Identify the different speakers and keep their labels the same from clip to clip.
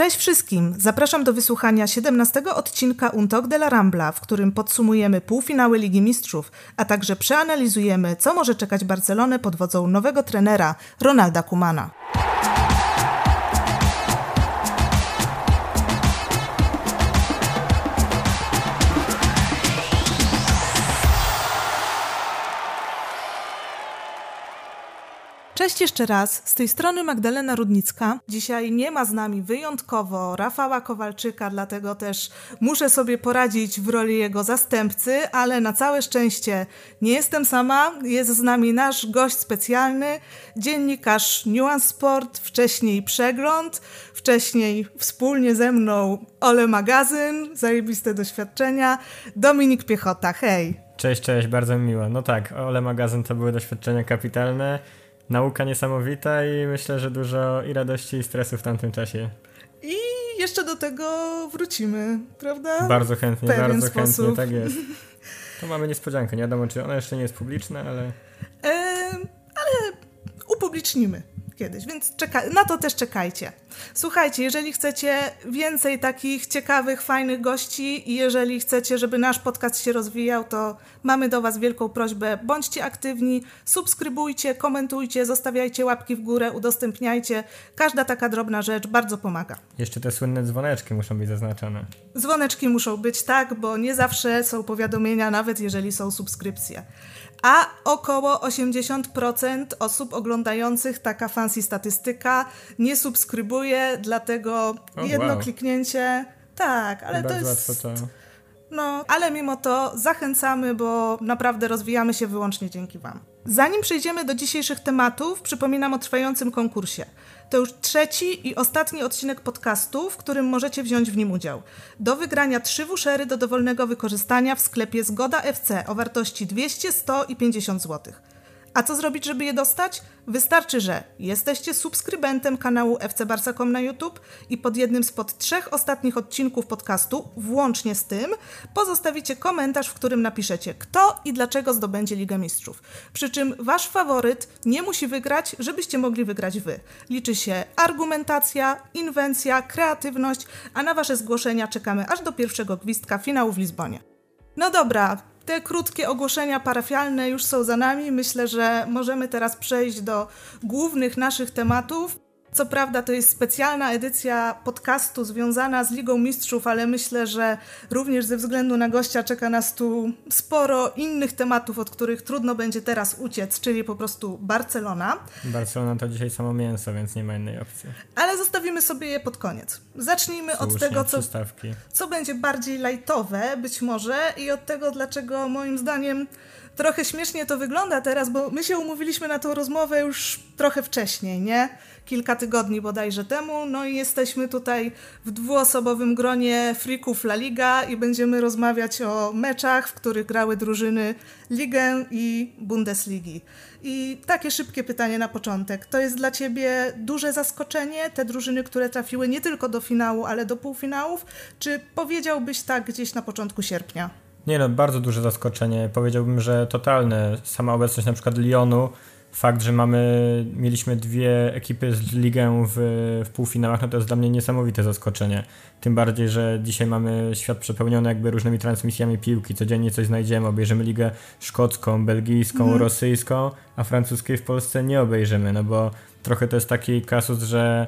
Speaker 1: Cześć wszystkim! Zapraszam do wysłuchania 17 odcinka Untok de la Rambla, w którym podsumujemy półfinały Ligi Mistrzów, a także przeanalizujemy, co może czekać Barcelonę pod wodzą nowego trenera Ronalda Kumana. Cześć jeszcze raz, z tej strony Magdalena Rudnicka. Dzisiaj nie ma z nami wyjątkowo Rafała Kowalczyka, dlatego też muszę sobie poradzić w roli jego zastępcy, ale na całe szczęście nie jestem sama. Jest z nami nasz gość specjalny, dziennikarz Nuance Sport, wcześniej Przegląd, wcześniej wspólnie ze mną Ole Magazyn, zajebiste doświadczenia, Dominik Piechota, hej!
Speaker 2: Cześć, cześć, bardzo mi miło. No tak, Ole Magazyn to były doświadczenia kapitalne nauka niesamowita i myślę, że dużo i radości i stresu w tamtym czasie.
Speaker 1: I jeszcze do tego wrócimy, prawda?
Speaker 2: Bardzo chętnie, bardzo sposób. chętnie, tak jest. To mamy niespodziankę, nie wiadomo czy ona jeszcze nie jest publiczna, ale...
Speaker 1: E, ale upublicznimy kiedyś, więc czeka na to też czekajcie. Słuchajcie, jeżeli chcecie więcej takich ciekawych, fajnych gości i jeżeli chcecie, żeby nasz podcast się rozwijał, to mamy do Was wielką prośbę. Bądźcie aktywni, subskrybujcie, komentujcie, zostawiajcie łapki w górę, udostępniajcie. Każda taka drobna rzecz bardzo pomaga.
Speaker 2: Jeszcze te słynne dzwoneczki muszą być zaznaczone.
Speaker 1: Dzwoneczki muszą być, tak, bo nie zawsze są powiadomienia, nawet jeżeli są subskrypcje a około 80% osób oglądających, taka fancy statystyka, nie subskrybuje, dlatego oh, jedno wow. kliknięcie. Tak, ale Bardzo to jest. To. No, ale mimo to zachęcamy, bo naprawdę rozwijamy się wyłącznie dzięki Wam. Zanim przejdziemy do dzisiejszych tematów, przypominam o trwającym konkursie. To już trzeci i ostatni odcinek podcastu, w którym możecie wziąć w nim udział. Do wygrania trzy wuszery do dowolnego wykorzystania w sklepie Zgoda FC o wartości 200, 100 i 50 zł. A co zrobić, żeby je dostać? Wystarczy, że jesteście subskrybentem kanału FC Barsa.com na YouTube i pod jednym z pod trzech ostatnich odcinków podcastu, włącznie z tym, pozostawicie komentarz, w którym napiszecie kto i dlaczego zdobędzie Ligę Mistrzów. Przy czym wasz faworyt nie musi wygrać, żebyście mogli wygrać wy. Liczy się argumentacja, inwencja, kreatywność, a na wasze zgłoszenia czekamy aż do pierwszego gwizdka finału w Lizbonie. No dobra, te krótkie ogłoszenia parafialne już są za nami. Myślę, że możemy teraz przejść do głównych naszych tematów. Co prawda to jest specjalna edycja podcastu związana z Ligą Mistrzów, ale myślę, że również ze względu na gościa czeka nas tu sporo innych tematów, od których trudno będzie teraz uciec, czyli po prostu Barcelona.
Speaker 2: Barcelona to dzisiaj samo mięso, więc nie ma innej opcji.
Speaker 1: Ale zostawimy sobie je pod koniec. Zacznijmy Słusznie, od tego, co, co będzie bardziej lightowe być może i od tego, dlaczego moim zdaniem trochę śmiesznie to wygląda teraz, bo my się umówiliśmy na tą rozmowę już trochę wcześniej, nie? kilka tygodni bodajże temu. No i jesteśmy tutaj w dwuosobowym gronie frików La Liga i będziemy rozmawiać o meczach, w których grały drużyny Ligę i Bundesligi. I takie szybkie pytanie na początek. To jest dla Ciebie duże zaskoczenie, te drużyny, które trafiły nie tylko do finału, ale do półfinałów? Czy powiedziałbyś tak gdzieś na początku sierpnia?
Speaker 2: Nie no, bardzo duże zaskoczenie. Powiedziałbym, że totalne. Sama obecność na przykład Lyonu fakt, że mamy, mieliśmy dwie ekipy z ligę w, w półfinałach, no to jest dla mnie niesamowite zaskoczenie. Tym bardziej, że dzisiaj mamy świat przepełniony jakby różnymi transmisjami piłki. Codziennie coś znajdziemy, obejrzymy ligę szkocką, belgijską, mm. rosyjską, a francuskiej w Polsce nie obejrzymy, no bo trochę to jest taki kasus, że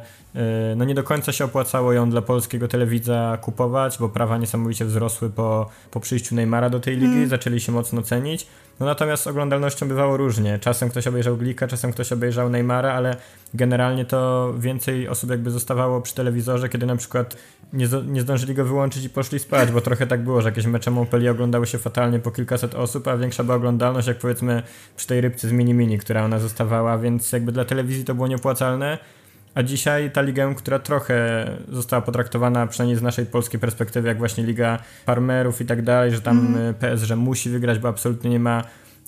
Speaker 2: no nie do końca się opłacało ją dla polskiego telewidza kupować, bo prawa niesamowicie wzrosły po, po przyjściu Neymara do tej ligi, mm. zaczęli się mocno cenić. No natomiast oglądalnością bywało różnie. Czasem ktoś obejrzał Glika, czasem ktoś obejrzał Neymara, ale generalnie to więcej osób jakby zostawało przy telewizorze, kiedy na przykład nie, nie zdążyli go wyłączyć i poszli spać, bo trochę tak było, że jakieś mecze Montpellier oglądały się fatalnie po kilkaset osób, a większa była oglądalność, jak powiedzmy przy tej rybce z Mini Mini, która ona zostawała, więc jakby dla telewizji to było nieopłacalne. A dzisiaj ta liga, która trochę została potraktowana, przynajmniej z naszej polskiej perspektywy, jak właśnie liga farmerów i tak dalej, że tam mm. PSG musi wygrać, bo absolutnie nie ma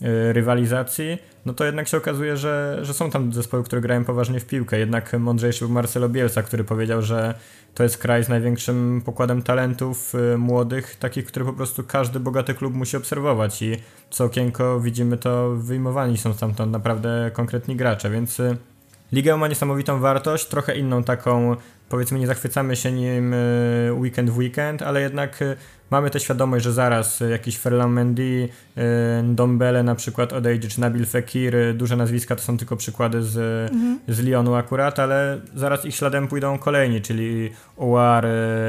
Speaker 2: y, rywalizacji, no to jednak się okazuje, że, że są tam zespoły, które grają poważnie w piłkę. Jednak mądrzejszy był Marcelo Bielsa, który powiedział, że to jest kraj z największym pokładem talentów y, młodych, takich, które po prostu każdy bogaty klub musi obserwować i co okienko widzimy to wyjmowani są stamtąd naprawdę konkretni gracze, więc Liga ma niesamowitą wartość, trochę inną taką powiedzmy nie zachwycamy się nim weekend w weekend, ale jednak mamy tę świadomość, że zaraz jakiś Ferland Mendy, Dombele na przykład odejdzie, czy Nabil Fekir, duże nazwiska to są tylko przykłady z, mhm. z Lyonu akurat, ale zaraz ich śladem pójdą kolejni, czyli Oar,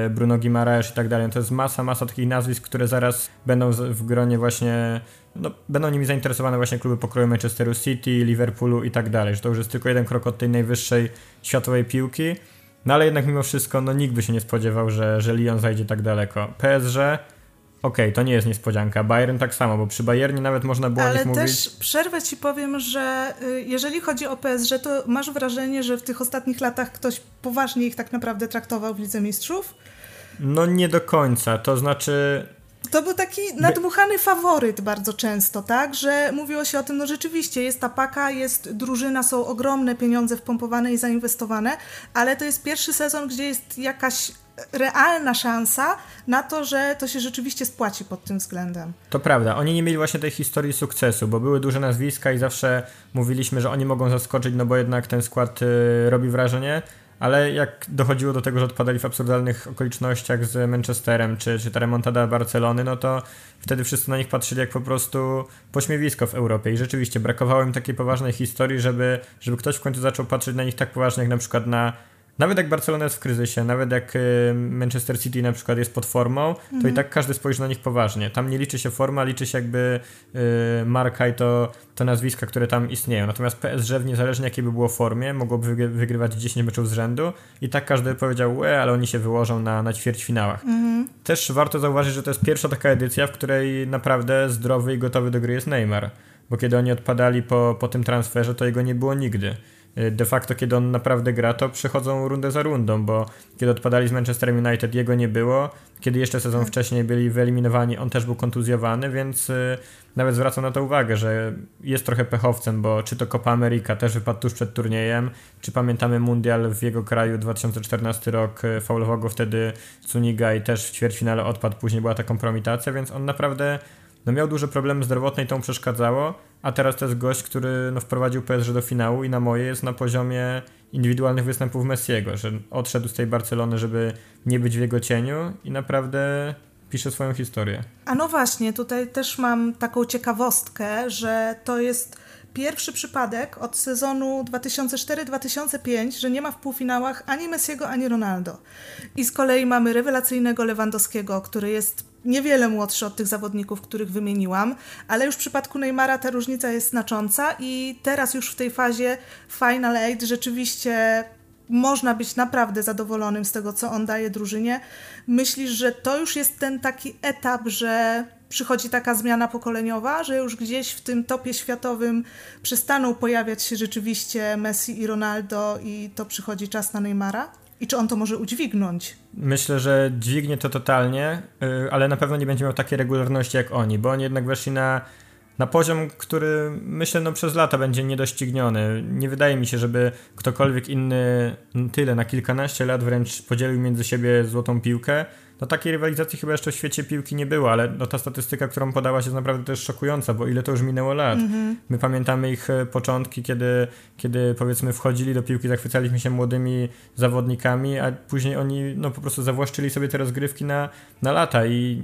Speaker 2: Bruno Guimaraes i tak dalej. To jest masa, masa takich nazwisk, które zaraz będą w gronie właśnie no, będą nimi zainteresowane właśnie kluby pokroju Manchesteru City, Liverpoolu i tak dalej, że to już jest tylko jeden krok od tej najwyższej światowej piłki. No ale jednak mimo wszystko, no nikt by się nie spodziewał, że, że Lyon zajdzie tak daleko. PSG, okej, okay, to nie jest niespodzianka. Bayern tak samo, bo przy Bayernie nawet można było
Speaker 1: ale
Speaker 2: o nich mówić. Ale
Speaker 1: też przerwę ci powiem, że y, jeżeli chodzi o PSG, to masz wrażenie, że w tych ostatnich latach ktoś poważnie ich tak naprawdę traktował w Lidze Mistrzów?
Speaker 2: No nie do końca, to znaczy
Speaker 1: to był taki nadmuchany faworyt bardzo często, tak? Że mówiło się o tym, no rzeczywiście jest ta paka, jest drużyna, są ogromne pieniądze wpompowane i zainwestowane, ale to jest pierwszy sezon, gdzie jest jakaś realna szansa na to, że to się rzeczywiście spłaci pod tym względem.
Speaker 2: To prawda. Oni nie mieli właśnie tej historii sukcesu, bo były duże nazwiska i zawsze mówiliśmy, że oni mogą zaskoczyć, no bo jednak ten skład y, robi wrażenie ale jak dochodziło do tego, że odpadali w absurdalnych okolicznościach z Manchesterem, czy, czy ta remontada Barcelony, no to wtedy wszyscy na nich patrzyli jak po prostu pośmiewisko w Europie. I rzeczywiście brakowało im takiej poważnej historii, żeby, żeby ktoś w końcu zaczął patrzeć na nich tak poważnie, jak na przykład na nawet jak Barcelona jest w kryzysie, nawet jak y, Manchester City na przykład jest pod formą, to mhm. i tak każdy spojrzy na nich poważnie. Tam nie liczy się forma, liczy się jakby y, marka i to, to nazwiska, które tam istnieją. Natomiast PSG w niezależnie jakiej by było formie, mogłoby wygrywać 10 meczów z rzędu i tak każdy powiedział, łe, ale oni się wyłożą na, na ćwierćfinałach. Mhm. Też warto zauważyć, że to jest pierwsza taka edycja, w której naprawdę zdrowy i gotowy do gry jest Neymar. Bo kiedy oni odpadali po, po tym transferze, to jego nie było nigdy. Y, de facto kiedy on naprawdę gra, to przechodzą rundę za rundą, bo kiedy odpadali z Manchesterem United, jego nie było. Kiedy jeszcze sezon tak. wcześniej byli wyeliminowani, on też był kontuzjowany, więc y, nawet zwracam na to uwagę, że jest trochę pechowcem, bo czy to Copa America też wypadł tuż przed turniejem, czy pamiętamy Mundial w jego kraju 2014 rok, y, faulował go wtedy Cuniga i też w ćwierćfinale odpadł, później była ta kompromitacja, więc on naprawdę no miał duże problemy zdrowotne i to mu przeszkadzało, a teraz to jest gość, który no, wprowadził PSG do finału i na moje jest na poziomie indywidualnych występów Messiego, że odszedł z tej Barcelony, żeby nie być w jego cieniu i naprawdę pisze swoją historię.
Speaker 1: A no właśnie, tutaj też mam taką ciekawostkę, że to jest pierwszy przypadek od sezonu 2004-2005, że nie ma w półfinałach ani Messiego, ani Ronaldo. I z kolei mamy rewelacyjnego Lewandowskiego, który jest niewiele młodszy od tych zawodników, których wymieniłam, ale już w przypadku Neymara ta różnica jest znacząca i teraz już w tej fazie Final Eight rzeczywiście można być naprawdę zadowolonym z tego, co on daje drużynie. Myślisz, że to już jest ten taki etap, że przychodzi taka zmiana pokoleniowa, że już gdzieś w tym topie światowym przestaną pojawiać się rzeczywiście Messi i Ronaldo i to przychodzi czas na Neymara? I czy on to może udźwignąć?
Speaker 2: Myślę, że dźwignie to totalnie, y, ale na pewno nie będzie miał takiej regularności jak oni, bo oni jednak weszli na, na poziom, który myślę no, przez lata będzie niedościgniony. Nie wydaje mi się, żeby ktokolwiek inny tyle, na kilkanaście lat wręcz podzielił między siebie złotą piłkę no takiej rywalizacji chyba jeszcze w świecie piłki nie było, ale no ta statystyka, którą podałaś jest naprawdę też szokująca, bo ile to już minęło lat. Mm-hmm. My pamiętamy ich e, początki, kiedy, kiedy powiedzmy wchodzili do piłki, zachwycaliśmy się młodymi zawodnikami, a później oni no po prostu zawłaszczyli sobie te rozgrywki na, na lata i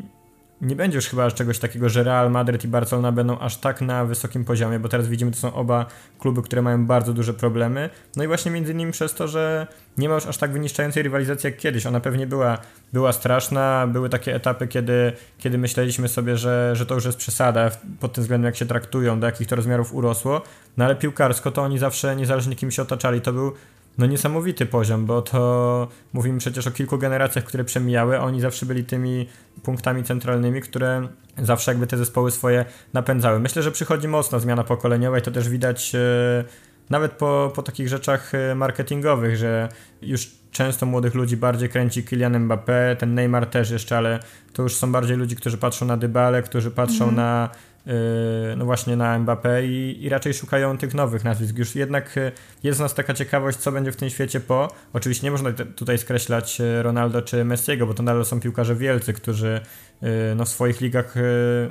Speaker 2: nie będzie już chyba czegoś takiego, że Real Madrid i Barcelona będą aż tak na wysokim poziomie, bo teraz widzimy, to są oba kluby, które mają bardzo duże problemy. No i właśnie między innymi przez to, że nie ma już aż tak wyniszczającej rywalizacji jak kiedyś. Ona pewnie była, była straszna, były takie etapy, kiedy, kiedy myśleliśmy sobie, że, że to już jest przesada pod tym względem, jak się traktują, do jakich to rozmiarów urosło. No ale piłkarsko to oni zawsze niezależnie kim się otaczali. To był no niesamowity poziom, bo to mówimy przecież o kilku generacjach, które przemijały, a oni zawsze byli tymi punktami centralnymi, które zawsze jakby te zespoły swoje napędzały. Myślę, że przychodzi mocna zmiana pokoleniowa i to też widać e, nawet po, po takich rzeczach e, marketingowych, że już często młodych ludzi bardziej kręci Kylian Mbappé, ten Neymar też jeszcze, ale to już są bardziej ludzi, którzy patrzą na Dybale, którzy patrzą mm. na no właśnie na Mbappé i, i, raczej szukają tych nowych nazwisk. Już jednak yy, jest nas taka ciekawość, co będzie w tym świecie po. Oczywiście nie można tutaj skreślać yy, Ronaldo czy Messiego, bo to nadal są piłkarze wielcy, którzy no w swoich ligach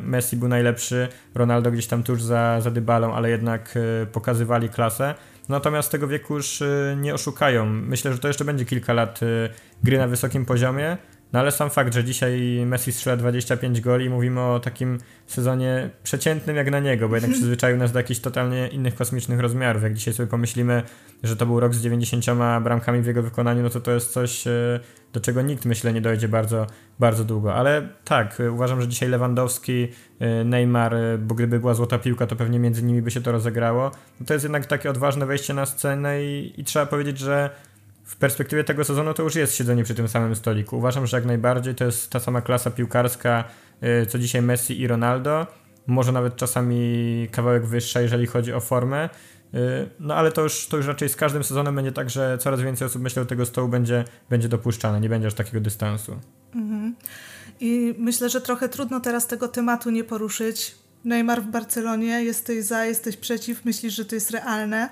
Speaker 2: Messi był najlepszy, Ronaldo gdzieś tam tuż za, za Dybalą, ale jednak pokazywali klasę. natomiast tego wieku już y, nie oszukają. Myślę, że to jeszcze będzie kilka lat y, gry na wysokim poziomie, no ale sam fakt, że dzisiaj Messi strzela 25 goli, mówimy o takim sezonie przeciętnym jak na niego, bo jednak przyzwyczaił nas do jakichś totalnie innych kosmicznych rozmiarów. Jak dzisiaj sobie pomyślimy, że to był rok z 90 bramkami w jego wykonaniu, no to to jest coś, e, do czego nikt myślę nie dojdzie bardzo, bardzo długo. Ale tak, e, uważam, że dzisiaj Lewandowski, e, Neymar, bo gdyby była złota piłka, to pewnie między nimi by się to rozegrało. No to jest jednak takie odważne wejście na scenę i, i trzeba powiedzieć, że w perspektywie tego sezonu to już jest siedzenie przy tym samym stoliku. Uważam, że jak najbardziej to jest ta sama klasa piłkarska, y, co dzisiaj Messi i Ronaldo. Może nawet czasami kawałek wyższa, jeżeli chodzi o formę. Y, no ale to już, to już raczej z każdym sezonem będzie tak, że coraz więcej osób myślę, do tego stołu będzie, będzie dopuszczane, nie będzie aż takiego dystansu. Mhm.
Speaker 1: I myślę, że trochę trudno teraz tego tematu nie poruszyć. Neymar w Barcelonie, jesteś za, jesteś przeciw, myślisz, że to jest realne?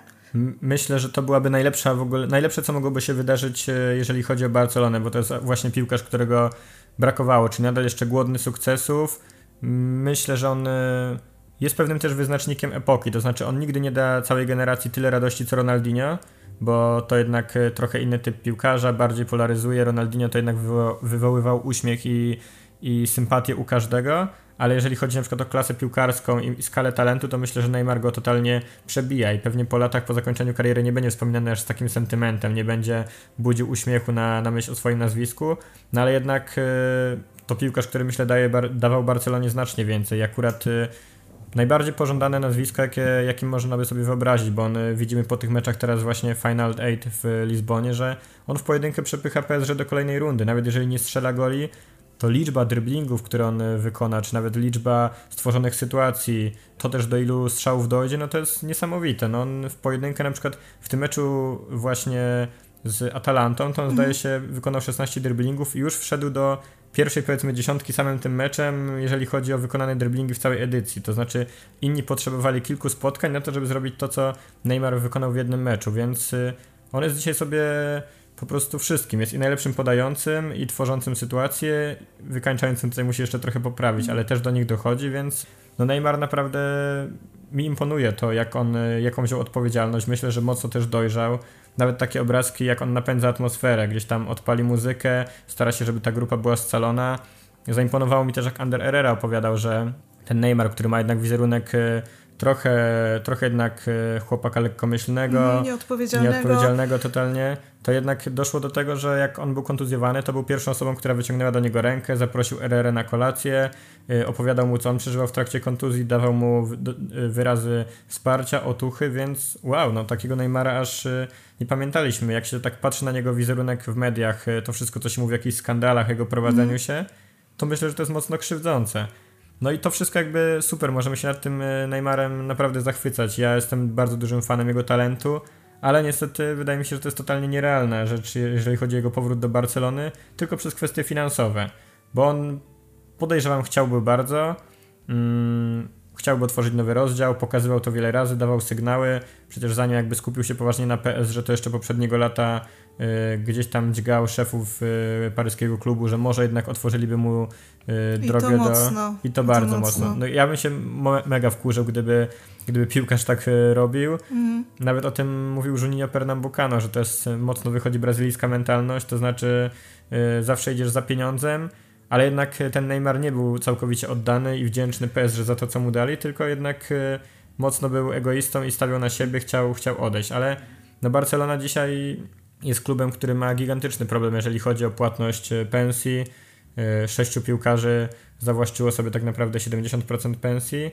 Speaker 2: Myślę, że to byłaby najlepsza w ogóle, najlepsze, co mogłoby się wydarzyć, e, jeżeli chodzi o Barcelonę, bo to jest właśnie piłkarz, którego brakowało, czy nadal jeszcze głodny sukcesów. Myślę, że on e, jest pewnym też wyznacznikiem epoki, to znaczy on nigdy nie da całej generacji tyle radości co Ronaldinho, bo to jednak e, trochę inny typ piłkarza, bardziej polaryzuje. Ronaldinho to jednak wywoływał uśmiech i, i sympatię u każdego ale jeżeli chodzi na przykład o klasę piłkarską i skalę talentu, to myślę, że Neymar go totalnie przebija i pewnie po latach, po zakończeniu kariery nie będzie wspominany aż z takim sentymentem, nie będzie budził uśmiechu na, na myśl o swoim nazwisku, no ale jednak yy, to piłkarz, który myślę daje, dawał Barcelonie znacznie więcej. Akurat yy, najbardziej pożądane nazwisko, jakie, jakim można by sobie wyobrazić, bo on y, widzimy po tych meczach teraz właśnie Final Eight w Lizbonie, że on w pojedynkę przepycha PSG do kolejnej rundy. Nawet jeżeli nie strzela goli, to liczba driblingów, które on e, wykona, czy nawet liczba stworzonych sytuacji, to też do ilu strzałów dojdzie, no to jest niesamowite. No on w pojedynkę na przykład w tym meczu właśnie z Atalantą, to on zdaje mhm. się wykonał 16 driblingów i już wszedł do pierwszej powiedzmy dziesiątki samym tym meczem, jeżeli chodzi o wykonane driblingi w całej edycji. To znaczy inni potrzebowali kilku spotkań na to, żeby zrobić to, co Neymar wykonał w jednym meczu, więc y, on jest dzisiaj sobie po prostu wszystkim. Jest i najlepszym podającym, i tworzącym sytuację, wykańczającym tutaj musi jeszcze trochę poprawić, ale też do nich dochodzi, więc no Neymar naprawdę mi imponuje to, jak on, jaką wziął odpowiedzialność. Myślę, że mocno też dojrzał. Nawet takie obrazki, jak on napędza atmosferę, gdzieś tam odpali muzykę, stara się, żeby ta grupa była scalona. Zaimponowało mi też, jak Ander Herrera opowiadał, że ten Neymar, który ma jednak wizerunek trochę, trochę jednak e, chłopaka lekkomyślnego,
Speaker 1: mhm, nieodpowiedzialnego.
Speaker 2: nieodpowiedzialnego totalnie, to jednak doszło do tego, że jak on był kontuzjowany, to był pierwszą osobą, która wyciągnęła do niego rękę, zaprosił RR na kolację, e, opowiadał mu, co on przeżywał w trakcie kontuzji, dawał mu e, wyrazy wsparcia, otuchy, więc wow, no takiego Neymara aż nie pamiętaliśmy. Jak się tak patrzy na niego wizerunek w mediach, to wszystko, co się mówi o jakichś skandalach, jego prowadzeniu mm. się, to myślę, że to jest mocno krzywdzące. No i to wszystko jakby super, możemy się nad tym e, Neymarem naprawdę zachwycać. Ja jestem bardzo dużym fanem jego talentu, ale niestety wydaje mi się, że to jest totalnie nierealna rzecz, jeżeli chodzi o jego powrót do Barcelony, tylko przez kwestie finansowe, bo on podejrzewam chciałby bardzo, mm, chciałby otworzyć nowy rozdział, pokazywał to wiele razy, dawał sygnały, przecież zanim jakby skupił się poważnie na PS, że to jeszcze poprzedniego lata gdzieś tam dźgał szefów y, paryskiego klubu, że może jednak otworzyliby mu drogę
Speaker 1: I to mocno.
Speaker 2: I to I bardzo to mocno. mocno. No, ja bym się mega wkurzył, gdyby, gdyby piłkarz tak robił. Mhm. Nawet o tym mówił Juninho Pernambucano, że to jest mocno wychodzi brazylijska mentalność, to znaczy zawsze idziesz za pieniądzem, ale jednak ten Neymar nie był całkowicie oddany i wdzięczny PSG za to, co mu dali, tylko jednak e, mocno był egoistą i stawiał na siebie, chciał, chciał odejść, ale no Barcelona dzisiaj jest klubem, który ma gigantyczny problem, jeżeli chodzi o płatność e, pensji. E, sześciu piłkarzy zawłaszczyło sobie tak naprawdę 70% pensji.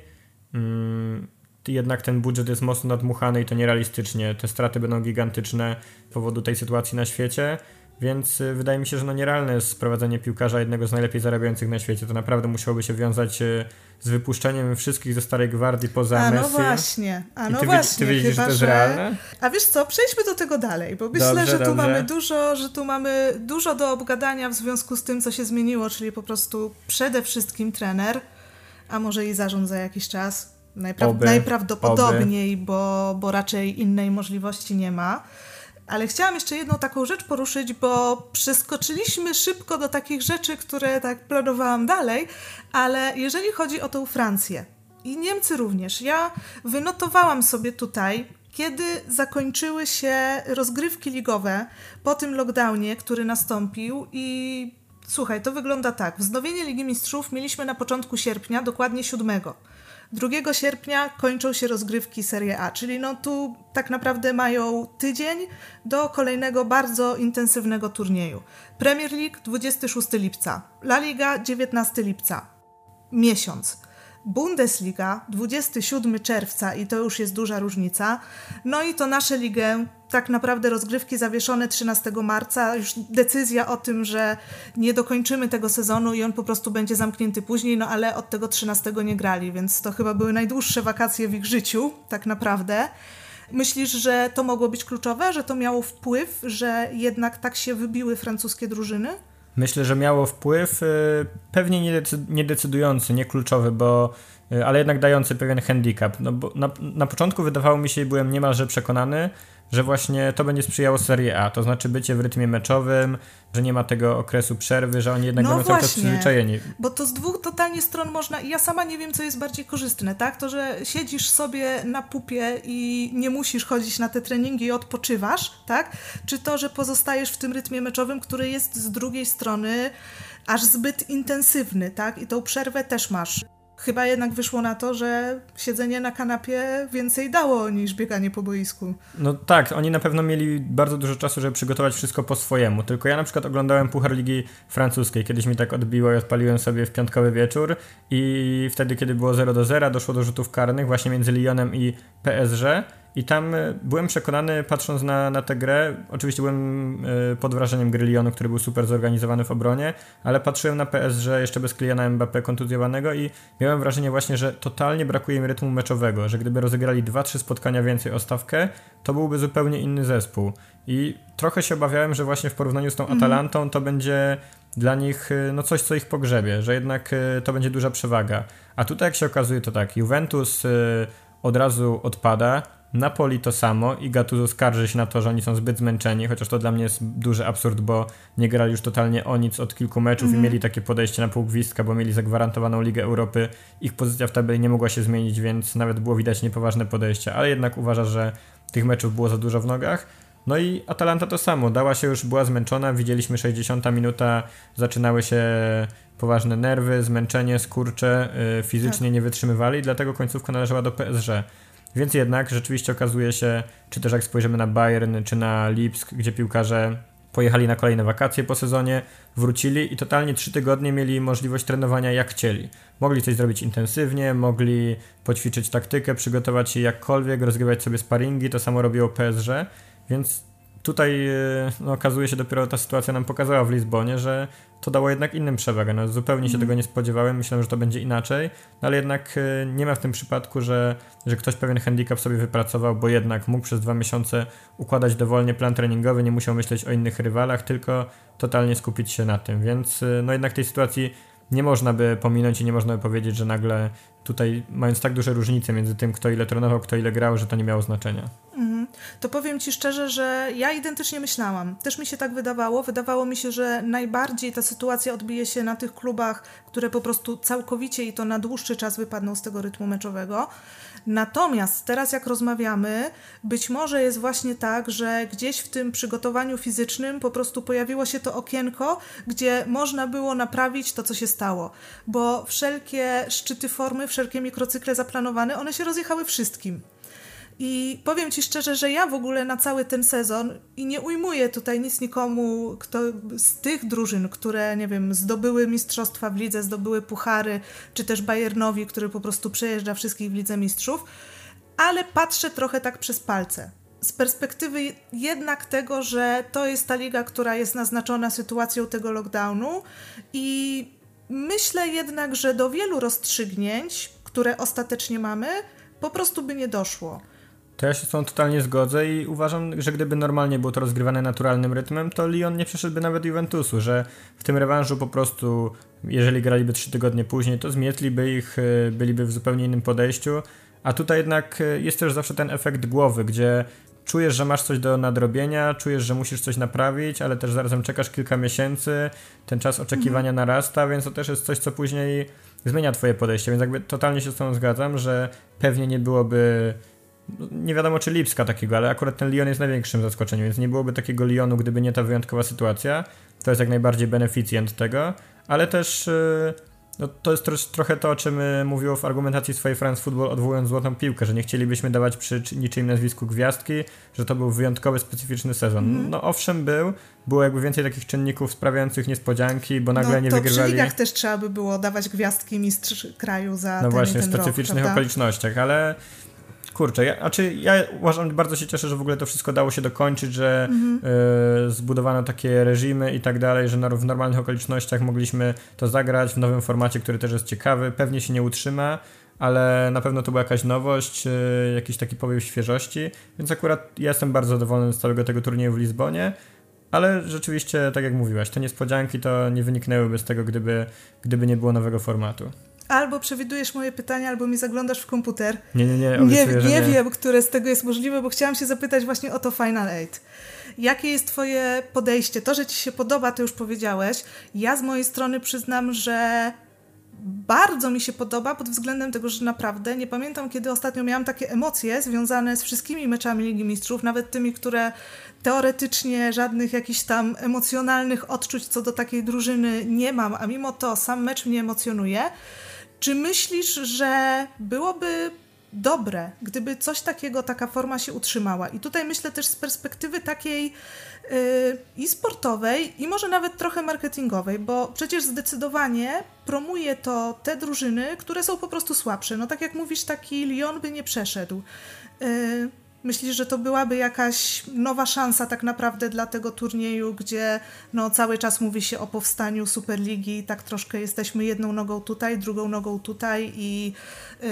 Speaker 2: Mm, jednak ten budżet jest mocno nadmuchany i to nierealistycznie. Te straty będą gigantyczne z powodu tej sytuacji na świecie. Więc y, wydaje mi się, że no nierealne jest sprowadzenie piłkarza jednego z najlepiej zarabiających na świecie. To naprawdę musiałoby się wiązać y, z wypuszczeniem wszystkich ze starej gwardii poza
Speaker 1: A
Speaker 2: no Messi.
Speaker 1: właśnie, a no
Speaker 2: ty,
Speaker 1: właśnie.
Speaker 2: Ty widzisz, że to jest realne?
Speaker 1: A wiesz co, przejdźmy do tego dalej, bo myślę, dobrze, że tu dobrze. mamy dużo, że tu mamy dużo do obgadania w związku z tym, co się zmieniło, czyli po prostu przede wszystkim trener, a może i zarząd za jakiś czas. Najpra oby, najprawdopodobniej, oby. Bo, bo raczej innej możliwości nie ma. Ale chciałam jeszcze jedną taką rzecz poruszyć, bo przeskoczyliśmy szybko do takich rzeczy, które tak planowałam dalej, ale jeżeli chodzi o tą Francję i Niemcy również, ja wynotowałam sobie tutaj kiedy zakończyły się rozgrywki ligowe po tym lockdownie, który nastąpił i słuchaj, to wygląda tak. Wznowienie Ligi Mistrzów mieliśmy na początku sierpnia, dokładnie 7. 2 sierpnia kończą się rozgrywki Serie A, czyli no tu tak naprawdę mają tydzień do kolejnego bardzo intensywnego turnieju. Premier League 26 lipca, La Liga 19 lipca. Miesiąc. Bundesliga 27 czerwca i to już jest duża różnica. No i to nasze ligę, tak naprawdę rozgrywki zawieszone 13 marca, już decyzja o tym, że nie dokończymy tego sezonu i on po prostu będzie zamknięty później, no ale od tego 13 nie grali, więc to chyba były najdłuższe wakacje w ich życiu, tak naprawdę. Myślisz, że to mogło być kluczowe, że to miało wpływ, że jednak tak się wybiły francuskie drużyny?
Speaker 2: Myślę, że miało wpływ, y, pewnie niedecydujący, nie kluczowy, bo y, ale jednak dający pewien handicap. No bo na, na początku wydawało mi się byłem niemalże przekonany, że właśnie to będzie sprzyjało Serie A, to znaczy bycie w rytmie meczowym, że nie ma tego okresu przerwy, że oni jednak no będą cały czas przyzwyczajeni.
Speaker 1: Bo to z dwóch totalnie stron można, ja sama nie wiem, co jest bardziej korzystne, tak? To, że siedzisz sobie na pupie i nie musisz chodzić na te treningi i odpoczywasz, tak? Czy to, że pozostajesz w tym rytmie meczowym, który jest z drugiej strony aż zbyt intensywny, tak? I tą przerwę też masz chyba jednak wyszło na to, że siedzenie na kanapie więcej dało niż bieganie po boisku.
Speaker 2: No tak, oni na pewno mieli bardzo dużo czasu, żeby przygotować wszystko po swojemu. Tylko ja na przykład oglądałem Puchar Ligi Francuskiej. Kiedyś mi tak odbiło i odpaliłem sobie w piątkowy wieczór i wtedy, kiedy było 0 do 0, doszło do rzutów karnych właśnie między Lyonem i PSG i tam e, byłem przekonany, patrząc na, na tę grę, oczywiście byłem e, pod wrażeniem gry Lyonu, który był super zorganizowany w obronie, ale patrzyłem na PSG jeszcze bez Kyliana Mbappé kontuzjowanego i miałem wrażenie właśnie, że totalnie brakuje im rytmu meczowego, że gdyby rozegrali 2-3 spotkania więcej o stawkę, to byłby zupełnie inny zespół. I trochę się obawiałem, że właśnie w porównaniu z tą mhm. Atalantą to będzie dla nich e, no coś, co ich pogrzebie, że jednak to będzie duża przewaga. A tutaj jak się okazuje to tak, Juventus od razu odpada, Napoli to samo i Gattuso skarży się na to, że oni są zbyt zmęczeni, chociaż to dla mnie jest duży absurd, bo nie grali już totalnie o nic od kilku meczów mm. i mhm. mieli takie podejście na pół gwizdka, bo mieli zagwarantowaną Ligę Europy. Ich pozycja w tabeli nie mogła się zmienić, więc nawet było widać niepoważne podejście, ale jednak uważa, że tych meczów było za dużo w nogach. No i Atalanta to samo, dała się już, była zmęczona, widzieliśmy 60 minuta, zaczynały się poważne nerwy, zmęczenie, skurcze, yy, fizycznie tak. nie wytrzymywali, dlatego końcówka należała do PSG. Więc jednak rzeczywiście okazuje się, czy też jak spojrzymy na Bayern, czy na Lipsk, gdzie piłkarze pojechali na kolejne wakacje po sezonie, wrócili i totalnie trzy tygodnie mieli możliwość trenowania jak chcieli. Mogli coś zrobić intensywnie, mogli poćwiczyć taktykę, przygotować się jakkolwiek, rozgrywać sobie sparingi, to samo robiło PSG, więc tutaj e, no, okazuje się dopiero ta sytuacja nam pokazała w Lizbonie, że to dało jednak innym przewagę. No, zupełnie się mm. tego nie spodziewałem, myślałem, że to będzie inaczej, no, ale jednak e, nie ma w tym przypadku, że, że ktoś pewien handicap sobie wypracował, bo jednak mógł przez dwa miesiące układać dowolnie plan treningowy, nie musiał myśleć o innych rywalach, tylko totalnie skupić się na tym, więc e, no jednak tej sytuacji nie można by pominąć i nie można by powiedzieć, że nagle tutaj mając tak duże różnice między tym, kto ile trenował, kto ile grał, że to nie miało znaczenia. Mhm.
Speaker 1: To powiem Ci szczerze, że ja identycznie myślałam. Też mi się tak wydawało. Wydawało mi się, że najbardziej ta sytuacja odbije się na tych klubach, które po prostu całkowicie i to na dłuższy czas wypadną z tego rytmu meczowego. Natomiast teraz, jak rozmawiamy, być może jest właśnie tak, że gdzieś w tym przygotowaniu fizycznym po prostu pojawiło się to okienko, gdzie można było naprawić to, co się stało. Bo wszelkie szczyty formy, wszelkie mikrocykle zaplanowane, one się rozjechały wszystkim. I powiem Ci szczerze, że ja w ogóle na cały ten sezon i nie ujmuję tutaj nic nikomu kto, z tych drużyn, które, nie wiem, zdobyły mistrzostwa w lidze, zdobyły puchary, czy też Bayernowi, który po prostu przejeżdża wszystkich w lidze mistrzów, ale patrzę trochę tak przez palce. Z perspektywy jednak tego, że to jest ta liga, która jest naznaczona sytuacją tego lockdownu i myślę jednak, że do wielu rozstrzygnięć, które ostatecznie mamy, po prostu by nie doszło.
Speaker 2: To ja się z tą totalnie zgodzę i uważam, że gdyby normalnie było to rozgrywane naturalnym rytmem, to Lyon nie przeszedłby nawet Juventusu, że w tym rewanżu po prostu, jeżeli graliby trzy tygodnie później, to zmietliby ich, y, byliby w zupełnie innym podejściu, a tutaj jednak y, jest też zawsze ten efekt głowy, gdzie czujesz, że masz coś do nadrobienia, czujesz, że musisz coś naprawić, ale też zarazem czekasz kilka miesięcy, ten czas oczekiwania mhm. narasta, więc to też jest coś, co później zmienia twoje podejście, więc jakby totalnie się z tą zgadzam, że pewnie nie byłoby nie wiadomo czy Lipska takiego, ale akurat ten Lyon jest największym zaskoczeniem, więc nie byłoby takiego Lyonu, gdyby nie ta wyjątkowa sytuacja. To jest jak najbardziej beneficjent tego, ale też y, no, to jest trosz, trochę to, o czym y, mówiło w argumentacji swojej France Football, odwołując złotą piłkę, że nie chcielibyśmy dawać przy niczym nazwisku gwiazdki, że to był wyjątkowy, specyficzny sezon. Mm. No owszem był, było jakby więcej takich czynników sprawiających niespodzianki, bo nagle
Speaker 1: no,
Speaker 2: nie wygrywali.
Speaker 1: przy ligach też trzeba by było dawać gwiazdki mistrz kraju za
Speaker 2: No
Speaker 1: ten
Speaker 2: właśnie,
Speaker 1: w
Speaker 2: specyficznych
Speaker 1: rok,
Speaker 2: okolicznościach, ale kurczę, ja, znaczy ja uważam, bardzo się cieszę, że w ogóle to wszystko dało się dokończyć, że mhm. y, zbudowano takie reżimy i tak dalej, że w normalnych okolicznościach mogliśmy to zagrać w nowym formacie, który też jest ciekawy. Pewnie się nie utrzyma, ale na pewno to była jakaś nowość, y, jakiś taki powiew świeżości, więc akurat ja jestem bardzo zadowolony z całego tego turnieju w Lizbonie. Ale rzeczywiście, tak jak mówiłaś, te niespodzianki to nie wyniknęłyby z tego, gdyby, gdyby nie było nowego formatu.
Speaker 1: Albo przewidujesz moje pytania, albo mi zaglądasz w komputer.
Speaker 2: Nie, nie, nie.
Speaker 1: Nie,
Speaker 2: nie,
Speaker 1: nie wiem, które z tego jest możliwe, bo chciałam się zapytać właśnie o to Final Eight. Jakie jest Twoje podejście? To, że Ci się podoba, to już powiedziałeś. Ja z mojej strony przyznam, że bardzo mi się podoba pod względem tego, że naprawdę nie pamiętam, kiedy ostatnio miałam takie emocje związane z wszystkimi meczami Ligi Mistrzów, nawet tymi, które teoretycznie żadnych jakichś tam emocjonalnych odczuć co do takiej drużyny nie mam, a mimo to sam mecz mnie emocjonuje. Czy myślisz, że byłoby dobre, gdyby coś takiego, taka forma się utrzymała? I tutaj myślę też z perspektywy takiej yy, i sportowej, i może nawet trochę marketingowej, bo przecież zdecydowanie promuje to te drużyny, które są po prostu słabsze. No tak jak mówisz, taki Lyon by nie przeszedł. Yy, Myślisz, że to byłaby jakaś nowa szansa tak naprawdę dla tego turnieju, gdzie no, cały czas mówi się o powstaniu Superligi tak troszkę jesteśmy jedną nogą tutaj, drugą nogą tutaj i yy,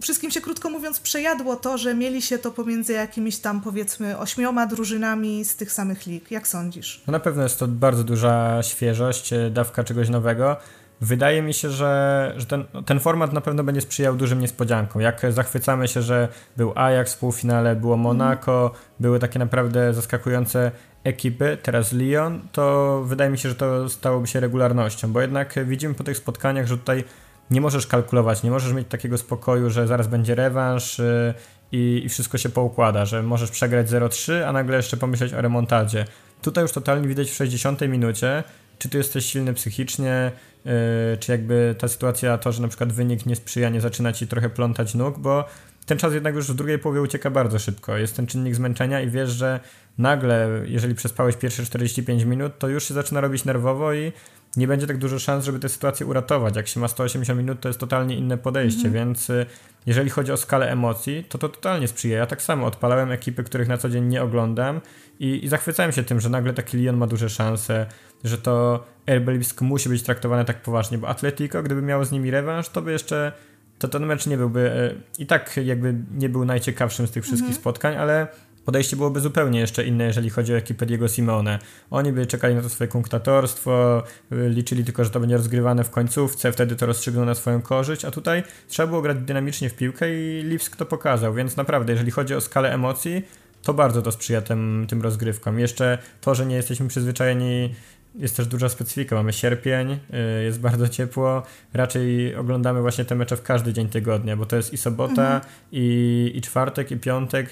Speaker 1: wszystkim się krótko mówiąc przejadło to, że mieli się to pomiędzy jakimiś tam powiedzmy ośmioma drużynami z tych samych lig. Jak sądzisz?
Speaker 2: No na pewno jest to bardzo duża świeżość, dawka czegoś nowego. Wydaje mi się, że, że ten, ten format na pewno będzie sprzyjał dużym niespodziankom. Jak zachwycamy się, że był Ajax w półfinale, było Monaco, mm. były takie naprawdę zaskakujące ekipy, teraz Lyon, to wydaje mi się, że to stałoby się regularnością, bo jednak widzimy po tych spotkaniach, że tutaj nie możesz kalkulować, nie możesz mieć takiego spokoju, że zaraz będzie rewanż y, i, i wszystko się poukłada, że możesz przegrać 0-3, a nagle jeszcze pomyśleć o remontadzie. Tutaj już totalnie widać w 60 minucie, czy ty jesteś silny psychicznie, yy, czy jakby ta sytuacja, to, że na przykład wynik nie sprzyja, nie zaczyna ci trochę plątać nóg, bo ten czas jednak już w drugiej połowie ucieka bardzo szybko. Jest ten czynnik zmęczenia i wiesz, że nagle, jeżeli przespałeś pierwsze 45 minut, to już się zaczyna robić nerwowo i nie będzie tak dużo szans, żeby tę sytuację uratować. Jak się ma 180 minut, to jest totalnie inne podejście, mhm. więc y, jeżeli chodzi o skalę emocji, to to totalnie sprzyja. Ja tak samo odpalałem ekipy, których na co dzień nie oglądam i, i zachwycałem się tym, że nagle taki Lyon ma duże szanse, że to RB Lipsk musi być traktowane tak poważnie, bo Atletico, gdyby miało z nimi rewanż, to by jeszcze to ten mecz nie byłby e, i tak jakby nie był najciekawszym z tych wszystkich mhm. spotkań, ale podejście byłoby zupełnie jeszcze inne, jeżeli chodzi o ekipę Diego Simone. Oni by czekali na to swoje kunktatorstwo, e, liczyli tylko, że to będzie rozgrywane w końcówce, wtedy to rozstrzygną na swoją korzyść, a tutaj trzeba było grać dynamicznie w piłkę i Lipsk to pokazał, więc naprawdę, jeżeli chodzi o skalę emocji, to bardzo to sprzyja tym, tym rozgrywkom. Jeszcze to, że nie jesteśmy przyzwyczajeni jest też duża specyfika. Mamy sierpień, y, jest bardzo ciepło. Raczej oglądamy właśnie te mecze w każdy dzień tygodnia, bo to jest i sobota, mhm. i, i czwartek, i piątek.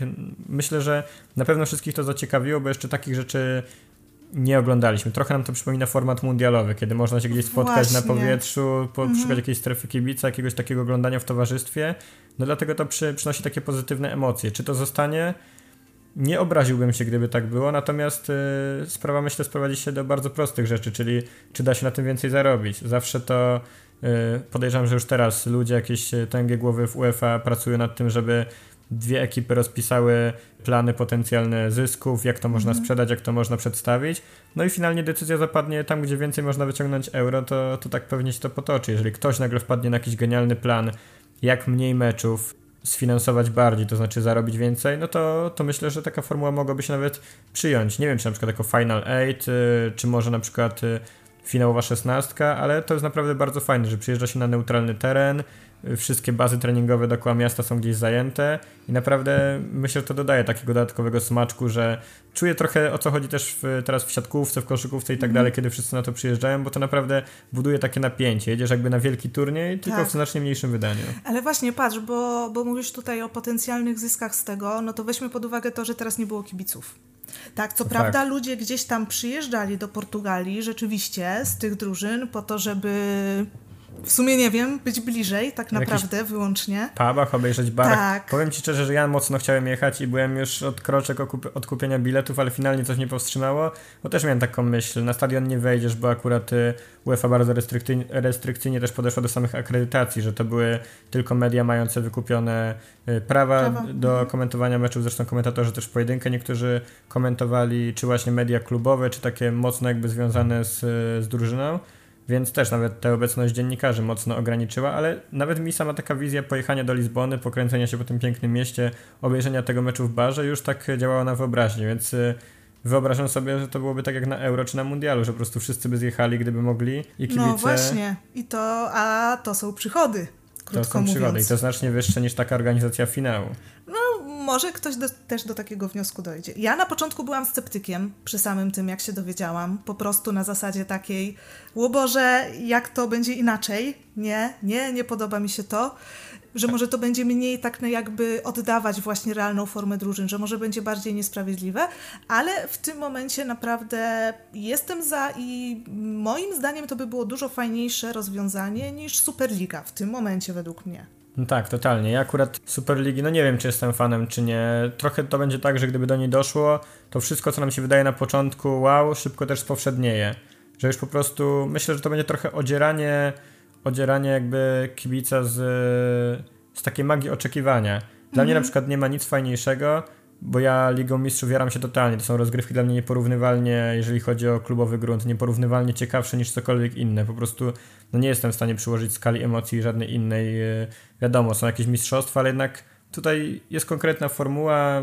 Speaker 2: Myślę, że na pewno wszystkich to zaciekawiło, bo jeszcze takich rzeczy nie oglądaliśmy. Trochę nam to przypomina format mundialowy, kiedy można się gdzieś spotkać Właśnie. na powietrzu, po, mhm. szukać jakiejś strefy kibica, jakiegoś takiego oglądania w towarzystwie. No dlatego to przy, przynosi takie pozytywne emocje. Czy to zostanie? Nie obraziłbym się, gdyby tak było, natomiast y, sprawa myślę sprowadzi się do bardzo prostych rzeczy, czyli czy da się na tym więcej zarobić. Zawsze to y, podejrzewam, że już teraz ludzie jakieś tęgie głowy w UEFA pracują nad tym, żeby dwie ekipy rozpisały plany potencjalne zysków, jak to można mhm. sprzedać, jak to można przedstawić. No i finalnie decyzja zapadnie tam, gdzie więcej można wyciągnąć euro, to, to tak pewnie się to potoczy. Jeżeli ktoś nagle wpadnie na jakiś genialny plan, jak mniej meczów, sfinansować bardziej, to znaczy zarobić więcej, no to, to myślę, że taka formuła mogłaby się nawet przyjąć. Nie wiem, czy na przykład jako Final 8, y, czy może na przykład y, finałowa szesnastka, ale to jest naprawdę bardzo fajne, że przyjeżdża się na neutralny teren, wszystkie bazy treningowe dookoła miasta są gdzieś zajęte i naprawdę myślę, że to dodaje takiego dodatkowego smaczku, że czuję trochę o co chodzi też w, teraz w siatkówce, w koszykówce i tak mm. dalej, kiedy wszyscy na to przyjeżdżają, bo to naprawdę buduje takie napięcie. Jedziesz jakby na wielki turniej, tylko tak. w znacznie mniejszym wydaniu.
Speaker 1: Ale właśnie patrz, bo, bo mówisz tutaj o potencjalnych zyskach z tego, no to weźmy pod uwagę to, że teraz nie było kibiców. Tak, co prawda ludzie gdzieś tam przyjeżdżali do Portugalii rzeczywiście z tych drużyn po to, żeby w sumie nie wiem, być bliżej tak naprawdę wyłącznie.
Speaker 2: Pubach, obejrzeć bar. Tak. Powiem Ci szczerze, że ja mocno chciałem jechać i byłem już od kroczek od kupienia biletów, ale finalnie coś mnie powstrzymało, bo też miałem taką myśl, na stadion nie wejdziesz, bo akurat y, UEFA bardzo restrykcyjnie, restrykcyjnie też podeszła do samych akredytacji, że to były tylko media mające wykupione y, prawa, prawa. do mhm. komentowania meczów, zresztą komentatorzy też pojedynkę niektórzy komentowali, czy właśnie media klubowe, czy takie mocno jakby związane z, z drużyną. Więc też nawet tę obecność dziennikarzy mocno ograniczyła, ale nawet mi sama taka wizja pojechania do Lizbony, pokręcenia się po tym pięknym mieście, obejrzenia tego meczu w barze już tak działała na wyobraźnię, więc y, wyobrażam sobie, że to byłoby tak jak na Euro czy na Mundialu, że po prostu wszyscy by zjechali, gdyby mogli i kibice...
Speaker 1: No właśnie, i to, a to są przychody, krótko
Speaker 2: To są
Speaker 1: mówiąc.
Speaker 2: przygody i to znacznie wyższe niż taka organizacja finału.
Speaker 1: No, może ktoś do, też do takiego wniosku dojdzie. Ja na początku byłam sceptykiem przy samym tym, jak się dowiedziałam. Po prostu na zasadzie takiej, o Boże, jak to będzie inaczej? Nie, nie, nie podoba mi się to. Że może to będzie mniej tak jakby oddawać właśnie realną formę drużyn, że może będzie bardziej niesprawiedliwe, ale w tym momencie naprawdę jestem za i moim zdaniem to by było dużo fajniejsze rozwiązanie niż Superliga w tym momencie według mnie.
Speaker 2: No tak, totalnie. Ja akurat Superligi, no nie wiem, czy jestem fanem, czy nie. Trochę to będzie tak, że gdyby do niej doszło, to wszystko, co nam się wydaje na początku, wow, szybko też spowszednieje. Że już po prostu, myślę, że to będzie trochę odzieranie, odzieranie jakby kibica z, z takiej magii oczekiwania. Dla mnie na mhm. przykład nie ma nic fajniejszego, bo ja Ligą Mistrzów jaram się totalnie. To są rozgrywki dla mnie nieporównywalnie, jeżeli chodzi o klubowy grunt, nieporównywalnie ciekawsze niż cokolwiek inne. Po prostu no nie jestem w stanie przyłożyć skali emocji żadnej innej. E, wiadomo, są jakieś mistrzostwa, ale jednak tutaj jest konkretna formuła.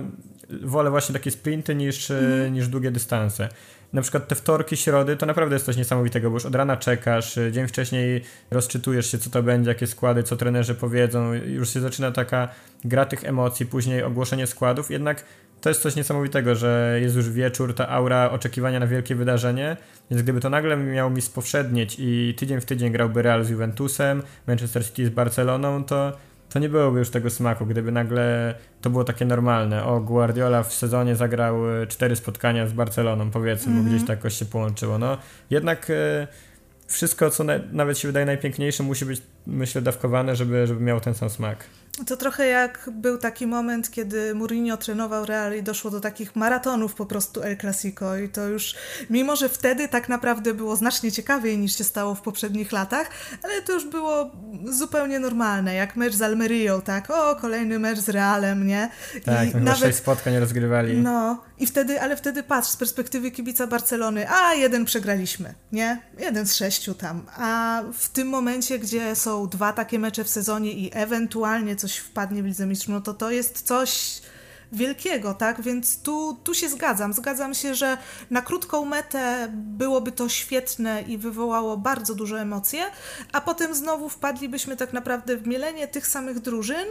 Speaker 2: Wolę właśnie takie sprinty niż, mm. niż długie dystanse. Na przykład te wtorki, środy to naprawdę jest coś niesamowitego, bo już od rana czekasz, e, dzień wcześniej rozczytujesz się, co to będzie, jakie składy, co trenerzy powiedzą, już się zaczyna taka gra tych emocji, później ogłoszenie składów, jednak to jest coś niesamowitego, że jest już wieczór, ta aura oczekiwania na wielkie wydarzenie, więc gdyby to nagle miało mi spowszednieć i tydzień w tydzień grałby Real z Juventusem, Manchester City z Barceloną, to, to nie byłoby już tego smaku, gdyby nagle to było takie normalne. O, Guardiola w sezonie zagrał e, cztery spotkania z Barceloną, powiedzmy, mm -hmm. bo gdzieś tak jakoś się połączyło. No, jednak... E, wszystko, co na, nawet się wydaje najpiękniejsze, musi być, myślę, dawkowane, żeby, żeby miało ten sam smak.
Speaker 1: To trochę jak był taki moment, kiedy Mourinho trenował Real i doszło do takich maratonów po prostu El Clasico i to już, mimo że wtedy tak naprawdę było znacznie ciekawiej niż się stało w poprzednich latach, ale to już było zupełnie normalne, jak mecz z Almerią, tak, o, kolejny mecz z Realem, nie?
Speaker 2: Tak, I nawet spotkań rozgrywali.
Speaker 1: No, i wtedy, ale wtedy patrz, z perspektywy kibica Barcelony, a jeden przegraliśmy, nie? Jeden z sześciu tam, a w tym momencie, gdzie są dwa takie mecze w sezonie i ewentualnie coś wpadnie w Lidze Mistrzów, no to to jest coś wielkiego, tak? Więc tu, tu się zgadzam. Zgadzam się, że na krótką metę byłoby to świetne i wywołało bardzo duże emocje, a potem znowu wpadlibyśmy tak naprawdę w mielenie tych samych drużyn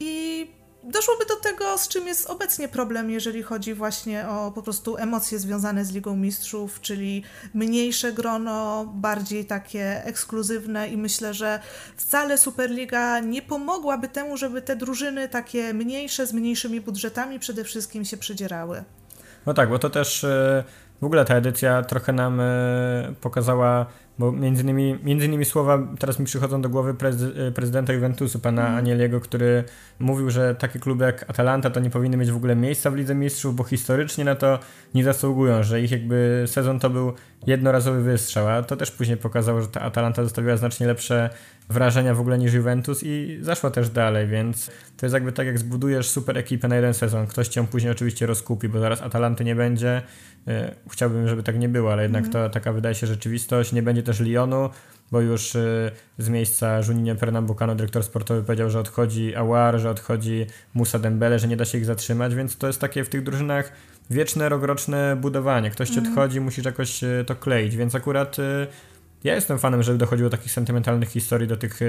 Speaker 1: i doszłoby do tego, z czym jest obecnie problem, jeżeli chodzi właśnie o po prostu emocje związane z Ligą Mistrzów, czyli mniejsze grono, bardziej takie ekskluzywne i myślę, że wcale Superliga nie pomogłaby temu, żeby te drużyny takie mniejsze, z mniejszymi budżetami przede wszystkim się przedzierały.
Speaker 2: No tak, bo to też e, w ogóle ta edycja trochę nam e, pokazała bo między innymi, między innymi słowa teraz mi przychodzą do głowy e, prezydenta Juventusu, pana mm. Anieliego, który mówił, że takie kluby jak Atalanta to nie powinny mieć w ogóle miejsca w Lidze Mistrzów, bo historycznie na to nie zasługują, że ich jakby sezon to był jednorazowy wystrzał, a to też później pokazało, że ta Atalanta zostawiła znacznie lepsze wrażenia w ogóle niż Juventus i zaszła też dalej, więc to jest jakby tak jak zbudujesz super ekipę na jeden sezon, ktoś cię później oczywiście rozkupi, bo zaraz Atalanty nie będzie, e, chciałbym, żeby tak nie było, ale jednak mm. to taka wydaje się rzeczywistość, nie będzie też Lyonu, bo już y, z miejsca Juninho Pernambucano, dyrektor sportowy, powiedział, że odchodzi Awar, że odchodzi Musa Dembele, że nie da się ich zatrzymać, więc to jest takie w tych drużynach wieczne, rokroczne budowanie. Ktoś ci mm. odchodzi, musisz jakoś y, to kleić, więc akurat ja jestem fanem, żeby dochodziło do takich sentymentalnych historii, do tych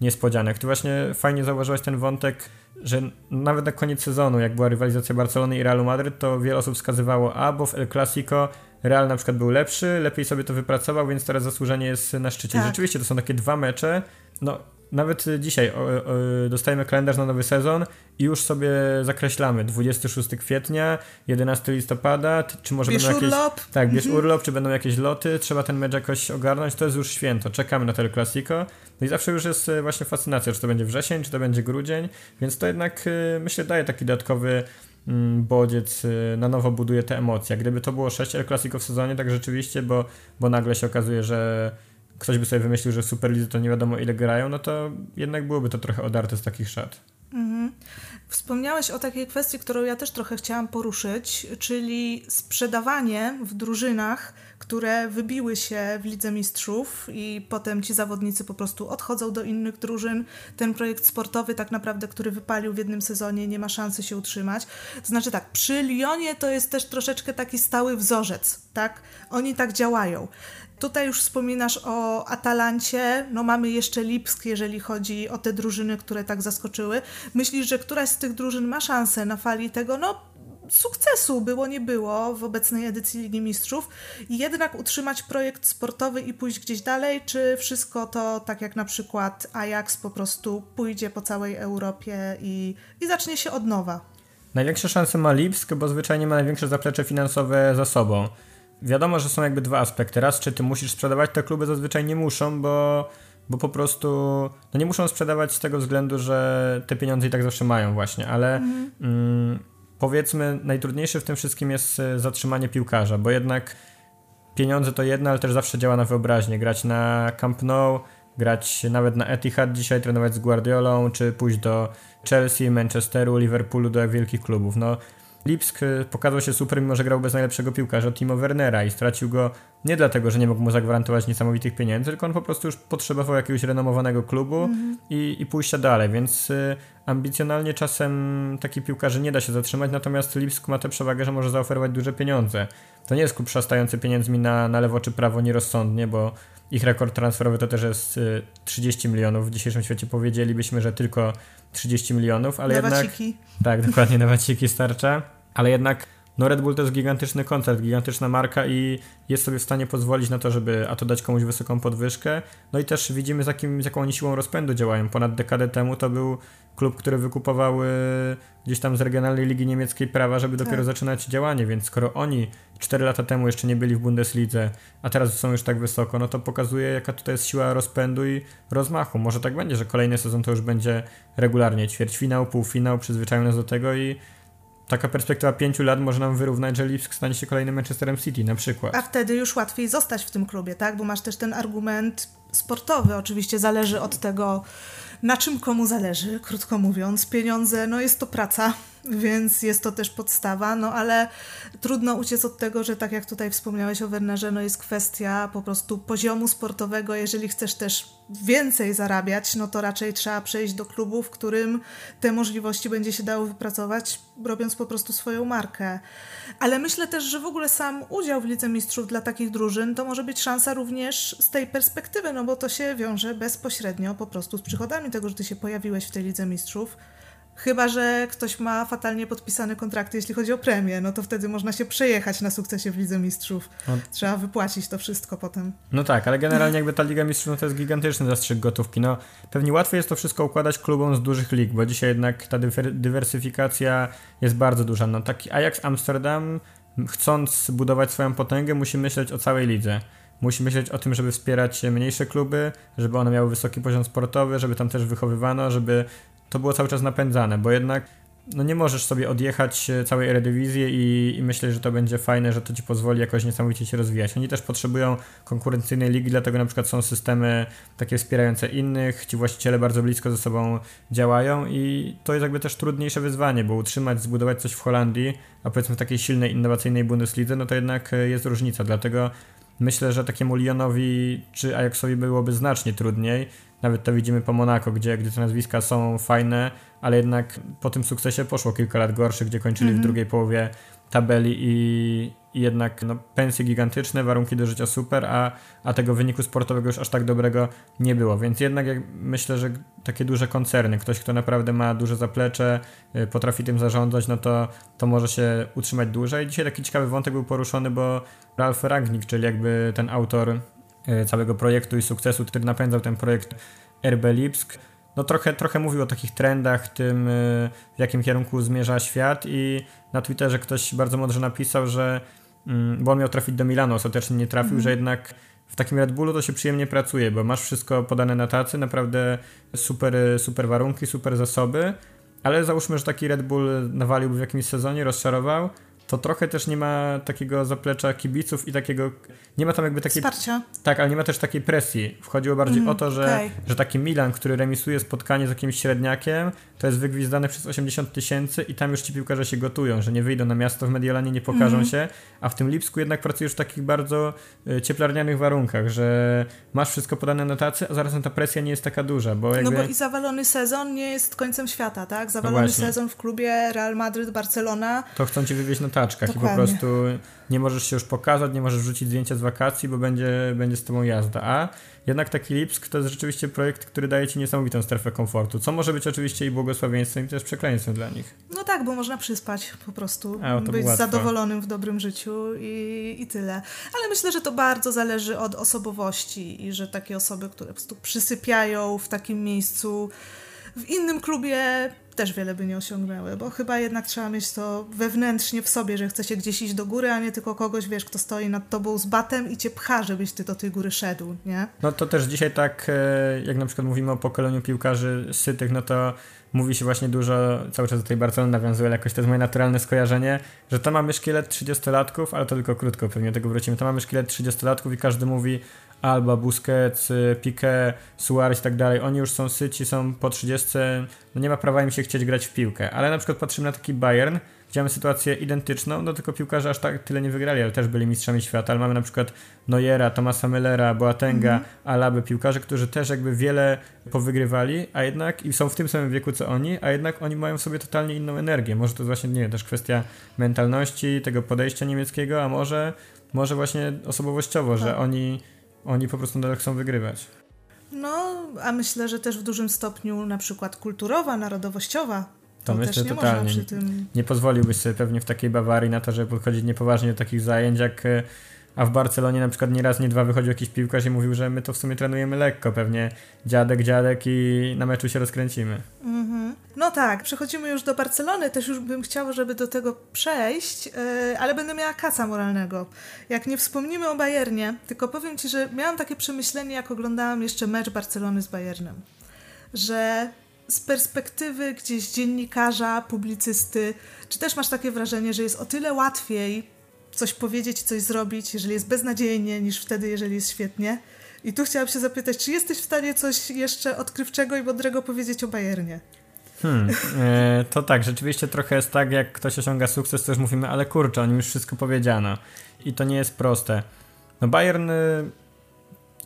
Speaker 2: niespodzianek. Ty właśnie fajnie zauważyłaś ten wątek, że nawet na koniec sezonu, jak była rywalizacja Barcelony i Realu Madryt, to wiele osób wskazywało, a bo w El Clasico Real na przykład był lepszy, lepiej sobie to wypracował, więc teraz zasłużenie jest na szczycie. Tak. Rzeczywiście to są takie dwa mecze. No, nawet dzisiaj o, o, dostajemy kalendarz na nowy sezon i już sobie zakreślamy 26 kwietnia, 11 listopada, czy może
Speaker 1: bierz
Speaker 2: będą
Speaker 1: jakieś. Urlop.
Speaker 2: Tak, bierz mhm. urlop, czy będą jakieś loty, trzeba ten mecz jakoś ogarnąć, to jest już święto. Czekamy na ten Clasico. No i zawsze już jest e, właśnie fascynacja, czy to będzie wrzesień, czy to będzie grudzień, więc to jednak myślę daje taki dodatkowy Mm, bodziec y, na nowo buduje te emocje. Gdyby to było 6 El Clasico w sezonie, tak rzeczywiście, bo, bo nagle się okazuje, że ktoś by sobie wymyślił, że w Superlidze to nie wiadomo ile grają, no to jednak byłoby to trochę odarte z takich szat. Mhm.
Speaker 1: Wspomniałeś o takiej kwestii, którą ja też trochę chciałam poruszyć, czyli sprzedawanie w drużynach, które wybiły się w Lidze Mistrzów i potem ci zawodnicy po prostu odchodzą do innych drużyn. Ten projekt sportowy tak naprawdę, który wypalił w jednym sezonie, nie ma szansy się utrzymać. Znaczy tak, przy Lyonie to jest też troszeczkę taki stały wzorzec, tak? Oni tak działają. Tutaj już wspominasz o Atalancie, no mamy jeszcze Lipsk, jeżeli chodzi o te drużyny, które tak zaskoczyły. Myślisz, że któraś z tych drużyn ma szansę na fali tego, no sukcesu było, nie było w obecnej edycji Ligi Mistrzów. Jednak utrzymać projekt sportowy i pójść gdzieś dalej, czy wszystko to tak jak na przykład Ajax po prostu pójdzie po całej Europie i, i zacznie się od nowa?
Speaker 2: Największe szanse ma Lipsk, bo zwyczajnie ma największe zaplecze finansowe za sobą wiadomo, że są jakby dwa aspekty. Raz, czy ty musisz sprzedawać, te kluby zazwyczaj nie muszą, bo, bo po prostu no nie muszą sprzedawać z tego względu, że te pieniądze i tak zawsze mają właśnie, ale mhm. mm, powiedzmy najtrudniejsze w tym wszystkim jest e, zatrzymanie piłkarza, bo jednak pieniądze to jedno, ale też zawsze działa na wyobraźnię. Grać na Camp Nou, grać nawet na Etihad dzisiaj, trenować z Guardiolą, czy pójść do Chelsea, Manchesteru, Liverpoolu, do wielkich klubów. No Lipsk e, pokazał się super, mimo że grał bez najlepszego piłkarza Timo Wernera i stracił go nie dlatego, że nie mógł mu zagwarantować niesamowitych pieniędzy, tylko on po prostu już potrzebował jakiegoś renomowanego klubu mm-hmm. i, i pójścia dalej, więc y, ambicjonalnie czasem taki piłkarzy nie da się zatrzymać, natomiast Lipsk ma tę przewagę, że może zaoferować duże pieniądze. To nie jest klub szastający pieniędzmi na, na lewo czy prawo nierozsądnie, bo ich rekord transferowy to też jest 30 y, milionów. W dzisiejszym świecie powiedzielibyśmy, że tylko 30 milionów, ale
Speaker 1: na
Speaker 2: jednak...
Speaker 1: Waciki.
Speaker 2: Tak, dokładnie, na waciki starcza ale jednak no Red Bull to jest gigantyczny koncert, gigantyczna marka i jest sobie w stanie pozwolić na to, żeby a to dać komuś wysoką podwyżkę. No i też widzimy z, jakim, z jaką oni siłą rozpędu działają. Ponad dekadę temu to był klub, który wykupował gdzieś tam z regionalnej ligi niemieckiej prawa, żeby dopiero tak. zaczynać działanie, więc skoro oni 4 lata temu jeszcze nie byli w Bundeslidze, a teraz są już tak wysoko, no to pokazuje jaka tutaj jest siła rozpędu i rozmachu. Może tak będzie, że kolejny sezon to już będzie regularnie ćwierćfinał, półfinał, przyzwyczają nas do tego i taka perspektywa pięciu lat może nam wyrównać, że Lipsk stanie się kolejnym Manchesterem City na przykład.
Speaker 1: A wtedy już łatwiej zostać w tym klubie, tak? Bo masz też ten argument sportowy. Oczywiście zależy od tego, na czym komu zależy, krótko mówiąc. Pieniądze, no jest to praca, więc jest to też podstawa, no ale trudno uciec od tego, że tak jak tutaj wspomniałeś o Wernerze, no jest kwestia po prostu poziomu sportowego. Jeżeli chcesz też więcej zarabiać, no to raczej trzeba przejść do klubu, w którym te możliwości będzie się dało wypracować, robiąc po prostu swoją markę. Ale myślę też, że w ogóle sam udział w Lidze Mistrzów dla takich drużyn to może być szansa również z tej perspektywy, no bo to się wiąże bezpośrednio po prostu z przychodami tego, że ty się pojawiłeś w tej Lidze Mistrzów Chyba, że ktoś ma fatalnie podpisane kontrakty, jeśli chodzi o premię, no to wtedy można się przejechać na sukcesie w Lidze Mistrzów. No. Trzeba wypłacić to wszystko potem.
Speaker 2: No tak, ale generalnie jakby ta Liga Mistrzów no to jest gigantyczny zastrzyk gotówki. No pewnie łatwiej jest to wszystko układać klubom z dużych lig, bo dzisiaj jednak ta dywersyfikacja jest bardzo duża. No taki Ajax Amsterdam chcąc budować swoją potęgę musi myśleć o całej lidze musi myśleć o tym, żeby wspierać mniejsze kluby, żeby one miały wysoki poziom sportowy, żeby tam też wychowywano, żeby to było cały czas napędzane, bo jednak no nie możesz sobie odjechać e, całej Eredivisie i, i myśleć, że to będzie fajne, że to ci pozwoli jakoś niesamowicie się rozwijać. Oni też potrzebują konkurencyjnej ligi, dlatego na przykład są systemy takie wspierające innych, ci właściciele bardzo blisko ze sobą działają i to jest jakby też trudniejsze wyzwanie, bo utrzymać, zbudować coś w Holandii, a powiedzmy w takiej silnej, innowacyjnej Bundeslidze, no to jednak e, jest różnica, dlatego Myślę, że takiemu Lyonowi czy Ajaxowi byłoby znacznie trudniej. Nawet to widzimy po Monako, gdzie, gdzie te nazwiska są fajne, ale jednak po tym sukcesie poszło kilka lat gorszych, gdzie kończyli mm -hmm. w mhm. drugiej połowie tabeli i, i jednak no, pensje gigantyczne, warunki do życia super, a, a tego wyniku sportowego już aż tak dobrego nie było. Więc jednak jak myślę, że takie duże koncerny, ktoś, kto naprawdę ma duże zaplecze, y, potrafi tym zarządzać, no to, to może się utrzymać dłużej. Dzisiaj taki ciekawy wątek był poruszony, bo Ralf Rangnick, czyli jakby ten autor y, całego projektu i sukcesu, który napędzał ten projekt RB Lipsk, no trochę, trochę mówił o takich trendach, tym y, w jakim kierunku zmierza świat i na Twitterze ktoś bardzo mądrze napisał, że bo on miał trafić do Milanu, ostatecznie nie trafił, mm. że jednak w takim Red Bullu to się przyjemnie pracuje, bo masz wszystko podane na tacy, naprawdę super, super warunki, super zasoby, ale załóżmy, że taki Red Bull nawaliłby w jakimś sezonie, rozczarował, to trochę też nie ma takiego zaplecza kibiców i takiego. Nie ma tam jakby takiej.
Speaker 1: Wsparcia.
Speaker 2: Tak, ale nie ma też takiej presji. Wchodziło bardziej mm, o to, że, okay. że taki Milan, który remisuje spotkanie z jakimś średniakiem, to jest wygwizdane przez 80 tysięcy i tam już ci piłkarze się gotują, że nie wyjdą na miasto w Mediolanie, nie pokażą mm. się, a w tym Lipsku jednak pracujesz w takich bardzo y, cieplarnianych warunkach, że masz wszystko podane na tacy, a zarazem ta presja nie jest taka duża, bo jakby...
Speaker 1: No bo i zawalony sezon nie jest końcem świata, tak? Zawalony no sezon w klubie Real Madrid, Barcelona.
Speaker 2: To chcą ci wywieźć na taczkach Dokładnie. i po prostu nie możesz się już pokazać, nie możesz wrzucić zdjęcia z wakacji, bo będzie, będzie z tobą jazda. A jednak taki Lipsk to jest rzeczywiście projekt, który daje ci niesamowitą strefę komfortu, co może być oczywiście i błogosławieństwem i też przekleństwem dla nich.
Speaker 1: No tak, bo można przyspać po prostu, A, być łatwo. zadowolonym w dobrym życiu i, i tyle. Ale myślę, że to bardzo zależy od osobowości i że takie osoby, które po prostu przysypiają w takim miejscu, w innym klubie też wiele by nie osiągnęły, bo chyba jednak trzeba mieć to wewnętrznie w sobie, że chce się gdzieś iść do góry, a nie tylko kogoś, wiesz, kto stoi nad tobą z batem i cię pcha, żebyś ty do tej góry szedł, nie?
Speaker 2: No to też dzisiaj tak, e, jak na przykład mówimy o pokoleniu piłkarzy sytych, no to mówi się właśnie dużo, cały czas do tej Barcelony nawiązuje, ale jakoś to jest moje naturalne skojarzenie, że to mamy szkielet 30-latków, ale to tylko krótko, pewnie do tego wrócimy, to mamy szkielet 30-latków i każdy mówi Alba, Busquets, Piqué, Suarez i tak dalej, oni już są syci, są po 30, no nie ma prawa im się chcieć grać w piłkę. Ale na przykład patrzymy na taki Bayern, gdzie mamy sytuację identyczną, no tylko piłkarze aż tak tyle nie wygrali, ale też byli mistrzami świata, ale mamy na przykład Neuera, Tomasa Müllera, Boatenga, mm -hmm. Alaby, piłkarze, którzy też jakby wiele powygrywali, a jednak i są w tym samym wieku co oni, a jednak oni mają w sobie totalnie inną energię. Może to jest właśnie, nie wiem, też kwestia mentalności, tego podejścia niemieckiego, a może, może właśnie osobowościowo, tak. że oni oni po prostu nadal chcą wygrywać.
Speaker 1: No, a myślę, że też w dużym stopniu na przykład kulturowa, narodowościowa.
Speaker 2: To, to myślę
Speaker 1: nie
Speaker 2: totalnie.
Speaker 1: Przy tym...
Speaker 2: Nie pozwoliłbyś sobie pewnie w takiej Bawarii na to, żeby podchodzić niepoważnie do takich zajęć, jak e, a w Barcelonie na przykład nie raz, nie dwa wychodził jakiś piłkarz i mówił, że my to w sumie trenujemy lekko, pewnie dziadek, dziadek i na meczu się rozkręcimy.
Speaker 1: Mm-hmm. No tak, przechodzimy już do Barcelony, też już bym chciała, żeby do tego przejść, yy, ale będę miała kaca moralnego. Jak nie wspomnimy o Bayernie, tylko powiem Ci, że miałam takie przemyślenie, jak oglądałam jeszcze mecz Barcelony z Bayernem, że z perspektywy gdzieś dziennikarza, publicysty, czy też masz takie wrażenie, że jest o tyle łatwiej coś powiedzieć, coś zrobić, jeżeli jest beznadziejnie, niż wtedy, jeżeli jest świetnie. I tu chciałam się zapytać, czy jesteś w stanie coś jeszcze odkrywczego i mądrego powiedzieć o Bayernie?
Speaker 2: Hmm, e, to tak, rzeczywiście trochę jest tak, jak ktoś osiąga sukces, to już mówimy, ale kurczę, o nim już wszystko powiedziano. I to nie jest proste. No Bayern y,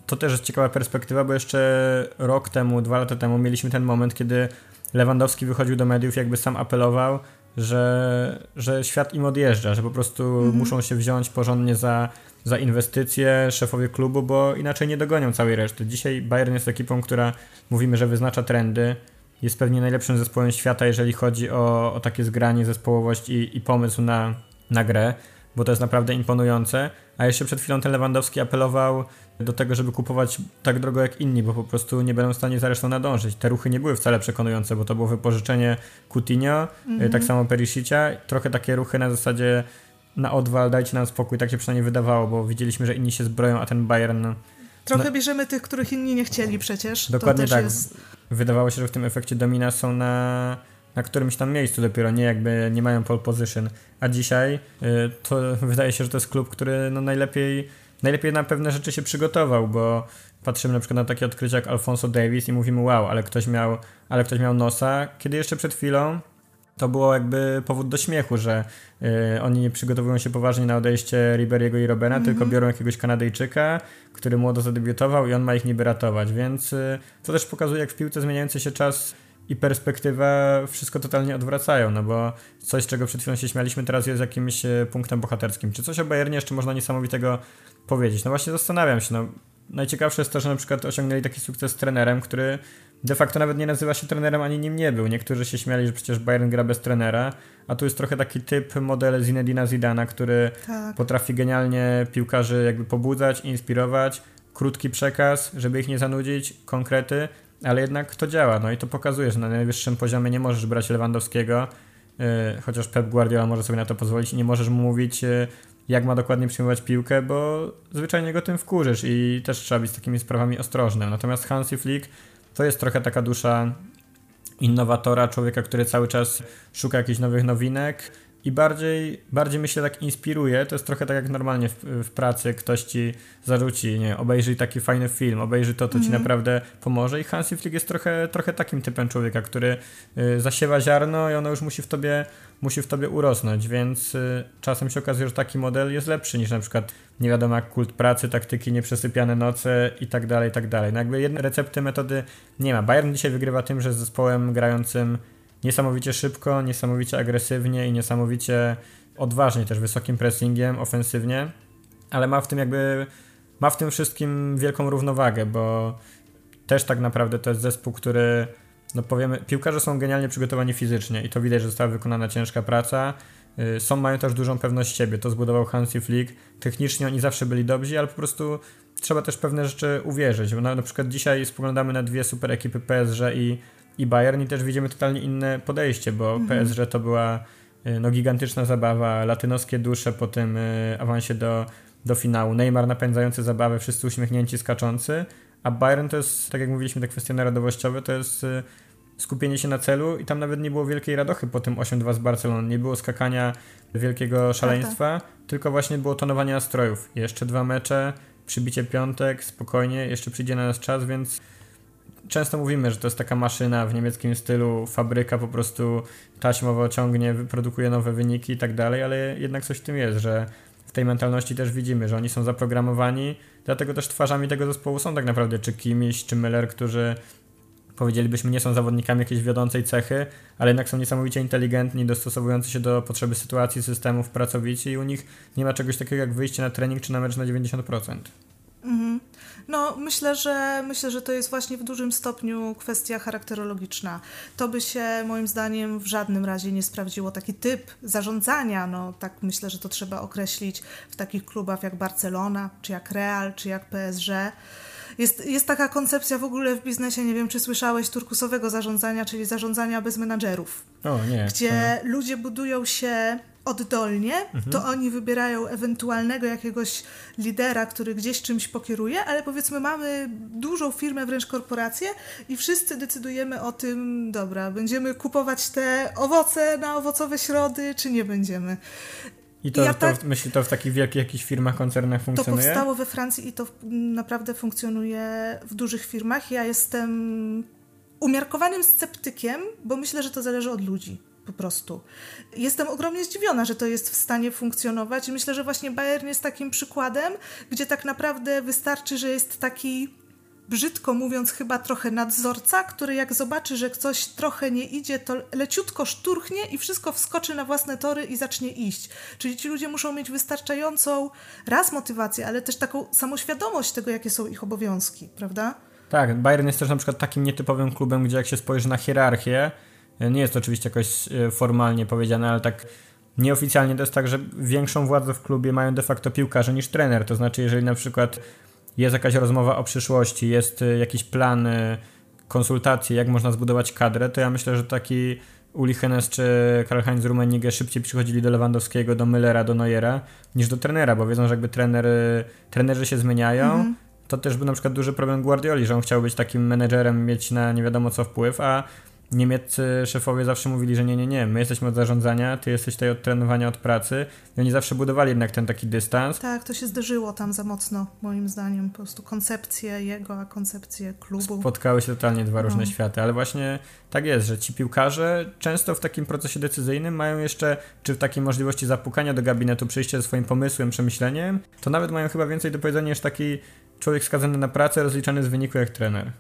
Speaker 2: to też jest ciekawa perspektywa, bo jeszcze rok temu, dwa lata temu mieliśmy ten moment, kiedy Lewandowski wychodził do mediów, jakby sam apelował, że, że świat im odjeżdża, że po prostu mhm. muszą się wziąć porządnie za, za inwestycje szefowie klubu, bo inaczej nie dogonią całej reszty. Dzisiaj Bayern jest ekipą, która mówimy, że wyznacza trendy, jest pewnie najlepszym zespołem świata, jeżeli chodzi o, o takie zgranie, zespołowość i, i pomysł na, na grę, bo to jest naprawdę imponujące. A jeszcze przed chwilą ten Lewandowski apelował do tego, żeby kupować tak drogo jak inni, bo po prostu nie będą w stanie za resztą nadążyć. Te ruchy nie były wcale przekonujące, bo to było wypożyczenie Coutinho, mm -hmm. tak samo Perisicia, trochę takie ruchy na zasadzie na odwal, dajcie nam spokój, tak się przynajmniej wydawało, bo widzieliśmy, że inni się zbroją, a ten Bayern...
Speaker 1: Trochę no, bierzemy tych, których inni nie chcieli przecież.
Speaker 2: Dokładnie tak.
Speaker 1: Jest...
Speaker 2: Wydawało się, że w tym efekcie domina są na, na którymś tam miejscu dopiero, nie jakby nie mają pole position. A dzisiaj y, to wydaje się, że to jest klub, który no najlepiej najlepiej na pewne rzeczy się przygotował, bo patrzymy na przykład na takie odkrycia jak Alfonso Davis i mówimy wow, ale ktoś miał, ale ktoś miał nosa, kiedy jeszcze przed chwilą to było jakby powód do śmiechu, że y, oni nie przygotowują się poważnie na odejście Riberiego i Robena, mm -hmm. tylko biorą jakiegoś Kanadyjczyka, który młodo zadebiutował i on ma ich niby ratować, więc y, to też pokazuje, jak w piłce zmieniający się czas i perspektywa wszystko totalnie odwracają, no bo coś, czego przed chwilą się śmialiśmy, teraz jest jakimś y, punktem bohaterskim. Czy coś o Bayernie jeszcze można niesamowitego powiedzieć? No właśnie zastanawiam się, no najciekawsze jest to, że na przykład osiągnęli taki sukces z trenerem, który de facto nawet nie nazywa się trenerem, ani nim nie był. Niektórzy się śmiali, że przecież Bayern gra bez trenera, a tu jest trochę taki typ model Zinedina Zidana, który tak. potrafi genialnie piłkarzy jakby pobudzać, inspirować, krótki przekaz, żeby ich nie zanudzić, konkrety, ale jednak to działa. No i to pokazuje, że na najwyższym poziomie nie możesz brać Lewandowskiego, yy, chociaż Pep Guardiola może sobie na to pozwolić i nie możesz mu mówić yy, jak ma dokładnie przyjmować piłkę, bo zwyczajnie go tym wkurzysz i też trzeba być z takimi sprawami ostrożnym. Natomiast Hansi Flick to jest trochę taka dusza innowatora, człowieka, który cały czas szuka jakichś nowych nowinek i bardziej, bardziej myślę tak inspiruje. To jest trochę tak jak normalnie w, w pracy ktoś ci zarzuci, nie, obejrzyj taki fajny film, obejrzyj to, to mm. ci mhm. naprawdę pomoże i Hansi Flick jest trochę, trochę takim typem człowieka, który y, zasiewa ziarno i ono już musi w tobie musi w tobie urosnąć, więc y, czasem się okazuje, że taki model jest lepszy niż na przykład nie wiadomo jak kult pracy, taktyki, nieprzesypiane noce i tak dalej, i tak dalej. No jakby jednej recepty, metody nie ma. Bayern dzisiaj wygrywa tym, że z zespołem grającym niesamowicie szybko, niesamowicie agresywnie i niesamowicie odważnie, też wysokim pressingiem, ofensywnie, ale ma w tym jakby, ma w tym wszystkim wielką równowagę, bo też tak naprawdę to jest zespół, który no powiemy, piłkarze są genialnie przygotowani fizycznie i to widać, że została wykonana ciężka praca. Y, są, mają też dużą pewność siebie, to zbudował Hansi Flick. Technicznie oni zawsze byli dobrzy, ale po prostu trzeba też pewne rzeczy uwierzyć. Na, na przykład dzisiaj spoglądamy na dwie super ekipy PSG i, i Bayern i też widzimy totalnie inne podejście, bo mhm. PSG to była y, no, gigantyczna zabawa, latynoskie dusze po tym y, awansie do, do finału. Neymar napędzający zabawę, wszyscy uśmiechnięci, skaczący, a Bayern to jest, tak jak mówiliśmy, te kwestie narodowościowe, to jest y, skupienie się na celu i tam nawet nie było wielkiej radochy po tym 8-2 z Barceloną, nie było skakania wielkiego szaleństwa, tak, tak. tylko właśnie było tonowanie nastrojów. Jeszcze dwa mecze, przybicie piątek, spokojnie, jeszcze przyjdzie na nas czas, więc często mówimy, że to jest taka maszyna w niemieckim stylu, fabryka po prostu taśmowo ciągnie, wyprodukuje nowe wyniki i tak dalej, ale jednak coś w tym jest, że w tej mentalności też widzimy, że oni są zaprogramowani, dlatego też twarzami tego zespołu są tak naprawdę czy Kimiś, czy Miller, którzy powiedzielibyśmy nie są zawodnikami jakiejś wiodącej cechy, ale jednak są niesamowicie inteligentni, dostosowujący się do potrzeby sytuacji, systemów, pracowici i u nich nie ma czegoś takiego jak wyjście na trening czy na mecz na 90%.
Speaker 1: Mhm. No, myślę że, myślę, że to jest właśnie w dużym stopniu kwestia charakterologiczna. To by się moim zdaniem w żadnym razie nie sprawdziło. Taki typ zarządzania, no tak myślę, że to trzeba określić w takich klubach jak Barcelona, czy jak Real, czy jak PSG. Jest, jest taka koncepcja w ogóle w biznesie, nie wiem czy słyszałeś, turkusowego zarządzania, czyli zarządzania bez menadżerów.
Speaker 2: O, nie.
Speaker 1: Gdzie ludzie budują się oddolnie, mhm. to oni wybierają ewentualnego jakiegoś lidera, który gdzieś czymś pokieruje, ale powiedzmy mamy dużą firmę, wręcz korporację i wszyscy decydujemy o tym, dobra, będziemy kupować te owoce na owocowe środy, czy nie będziemy.
Speaker 2: I to, ja to tak, myśli to w takich wielkich jakichś firmach, koncernach funkcjonuje?
Speaker 1: To powstało we Francji i to naprawdę funkcjonuje w dużych firmach. Ja jestem umiarkowanym sceptykiem, bo myślę, że to zależy od ludzi po prostu. Jestem ogromnie zdziwiona, że to jest w stanie funkcjonować myślę, że właśnie Bayern jest takim przykładem, gdzie tak naprawdę wystarczy, że jest taki brzydko mówiąc, chyba trochę nadzorca, który jak zobaczy, że coś trochę nie idzie, to leciutko szturchnie i wszystko wskoczy na własne tory i zacznie iść. Czyli ci ludzie muszą mieć wystarczającą raz motywację, ale też taką samoświadomość tego, jakie są ich obowiązki, prawda?
Speaker 2: Tak, Bayern jest też na przykład takim nietypowym klubem, gdzie jak się spojrzy na hierarchię, nie jest to oczywiście jakoś e, formalnie powiedziane, ale tak nieoficjalnie to jest tak, że większą władzę w klubie mają de facto piłkarze niż trener. To znaczy, jeżeli na przykład jest jakaś rozmowa o przyszłości, jest e, jakiś plan, e, konsultacje, jak można zbudować kadrę, to ja myślę, że taki Uli Hennes czy Karl-Heinz Rummenigge szybciej przychodzili do Lewandowskiego, do Müllera, do Neuera niż do trenera, bo wiedzą, że jakby trener, trenerzy się zmieniają, mhm. to też był na przykład duży problem Guardioli, że on chciał być takim menedżerem, mieć na nie wiadomo co wpływ, a niemieccy szefowie zawsze mówili, że nie, nie, nie, my jesteśmy od zarządzania, ty jesteś tutaj od trenowania, od pracy. I oni zawsze budowali jednak ten taki dystans.
Speaker 1: Tak, to się zderzyło tam za mocno, moim zdaniem. Po prostu koncepcje jego, a koncepcje klubu.
Speaker 2: Spotkały się totalnie dwa różne no. światy, ale właśnie tak jest, że ci piłkarze często w takim procesie decyzyjnym mają jeszcze, czy w takiej możliwości zapukania do gabinetu, przyjście ze swoim pomysłem, przemyśleniem, to nawet mają chyba więcej do powiedzenia niż taki człowiek skazany na pracę, rozliczany z wyniku jak trener.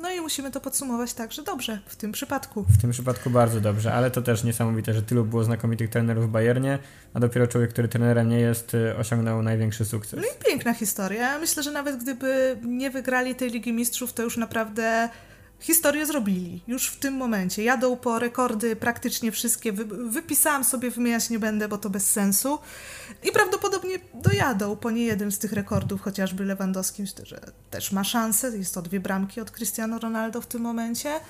Speaker 1: No i musimy to podsumować tak, że dobrze w tym przypadku.
Speaker 2: W tym przypadku bardzo dobrze, ale to też niesamowite, że tylu było znakomitych trenerów w Bayernie, a dopiero człowiek, który trenerem nie jest, y, osiągnął największy sukces.
Speaker 1: No i piękna historia. Myślę, że nawet gdyby nie wygrali tej Ligi Mistrzów, to już naprawdę historię zrobili już w tym momencie. Jadą po rekordy praktycznie wszystkie. Wy, wypisałam sobie, wymieniać nie będę, bo to bez sensu. I prawdopodobnie dojadą po nie jeden z tych rekordów, chociażby Lewandowskim, że też ma szansę. Jest to dwie bramki od Cristiano Ronaldo w tym momencie.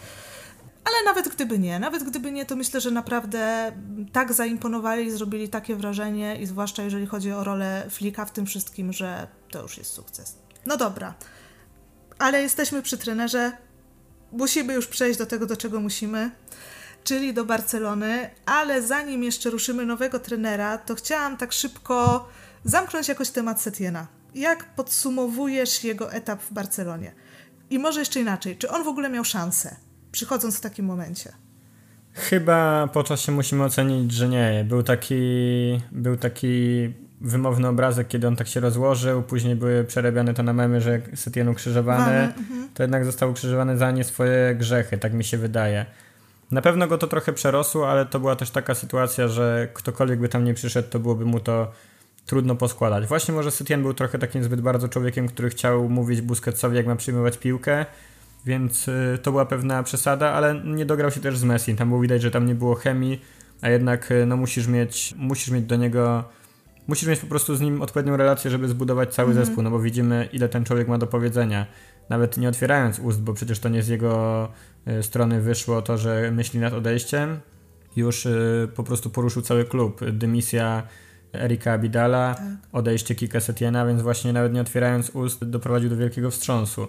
Speaker 1: Ale nawet gdyby nie, nawet gdyby nie, to myślę, że naprawdę tak zaimponowali i zrobili takie wrażenie, i zwłaszcza jeżeli chodzi o rolę Flika w tym wszystkim, że to już jest sukces. No dobra, ale jesteśmy przy trenerze, musimy już przejść do tego, do czego musimy, czyli do Barcelony, ale zanim jeszcze ruszymy nowego trenera, to chciałam tak szybko zamknąć jakoś temat Setiena. Jak podsumowujesz jego etap w Barcelonie? I może jeszcze inaczej, czy on w ogóle miał szansę, przychodząc w takim momencie?
Speaker 2: Chyba po czasie musimy ocenić, że nie. Był taki, był taki wymowny obrazek, kiedy on tak się rozłożył, później były przerabiane to na memy, że Setien ukrzyżowany, mhm. to jednak został ukrzyżowany za nie swoje grzechy, tak mi się wydaje. Na pewno go to trochę przerosło, ale to była też taka sytuacja, że ktokolwiek by tam nie przyszedł, to byłoby mu to trudno poskładać. Właśnie może Setien był trochę takim zbyt bardzo człowiekiem, który chciał mówić Busquetsowi, jak ma przyjmować piłkę, więc y, to była pewna przesada, ale nie dograł się też z Messi. Tam było widać, że tam nie było chemii, a jednak y, no, musisz, mieć, musisz mieć do niego musisz mieć po prostu z nim odpowiednią relację, żeby zbudować cały mm. zespół, no bo widzimy, ile ten człowiek ma do powiedzenia. Nawet nie otwierając ust, bo przecież to nie z jego y, strony wyszło to, że myśli nad odejściem. Już y, po prostu poruszył cały klub. Dymisja Erika Abidala, tak. odejście Kika Setiena, więc właśnie nawet nie otwierając ust doprowadził do wielkiego wstrząsu.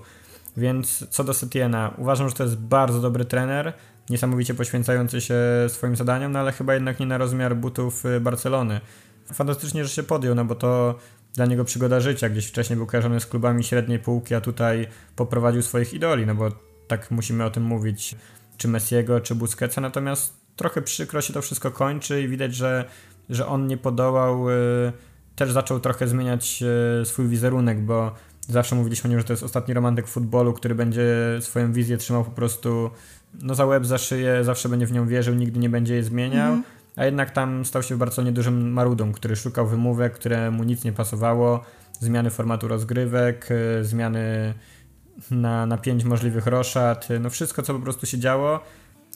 Speaker 2: Więc co do Setiena, uważam, że to jest bardzo dobry trener, niesamowicie poświęcający się swoim zadaniom, no ale chyba jednak nie na rozmiar butów y, Barcelony fantastycznie, że się podjął, no bo to dla niego przygoda życia. Gdzieś wcześniej był kojarzony z klubami średniej półki, a tutaj poprowadził swoich idoli, no bo tak musimy o tym mówić, czy Messiego, czy Busquetsa, natomiast trochę przykro się to wszystko kończy i widać, że, że on nie podołał, y, też zaczął trochę zmieniać y, swój wizerunek, bo zawsze mówiliśmy o nim, że to jest ostatni romantyk futbolu, który będzie swoją wizję trzymał po prostu no za łeb, za szyję, zawsze będzie w nią wierzył, nigdy nie będzie jej zmieniał. Mm -hmm a jednak tam stał się w Barcelonie dużym marudą, który szukał wymówek, które mu nic nie pasowało, zmiany formatu rozgrywek, y, zmiany na, na pięć możliwych roszad, y, no wszystko co po prostu się działo,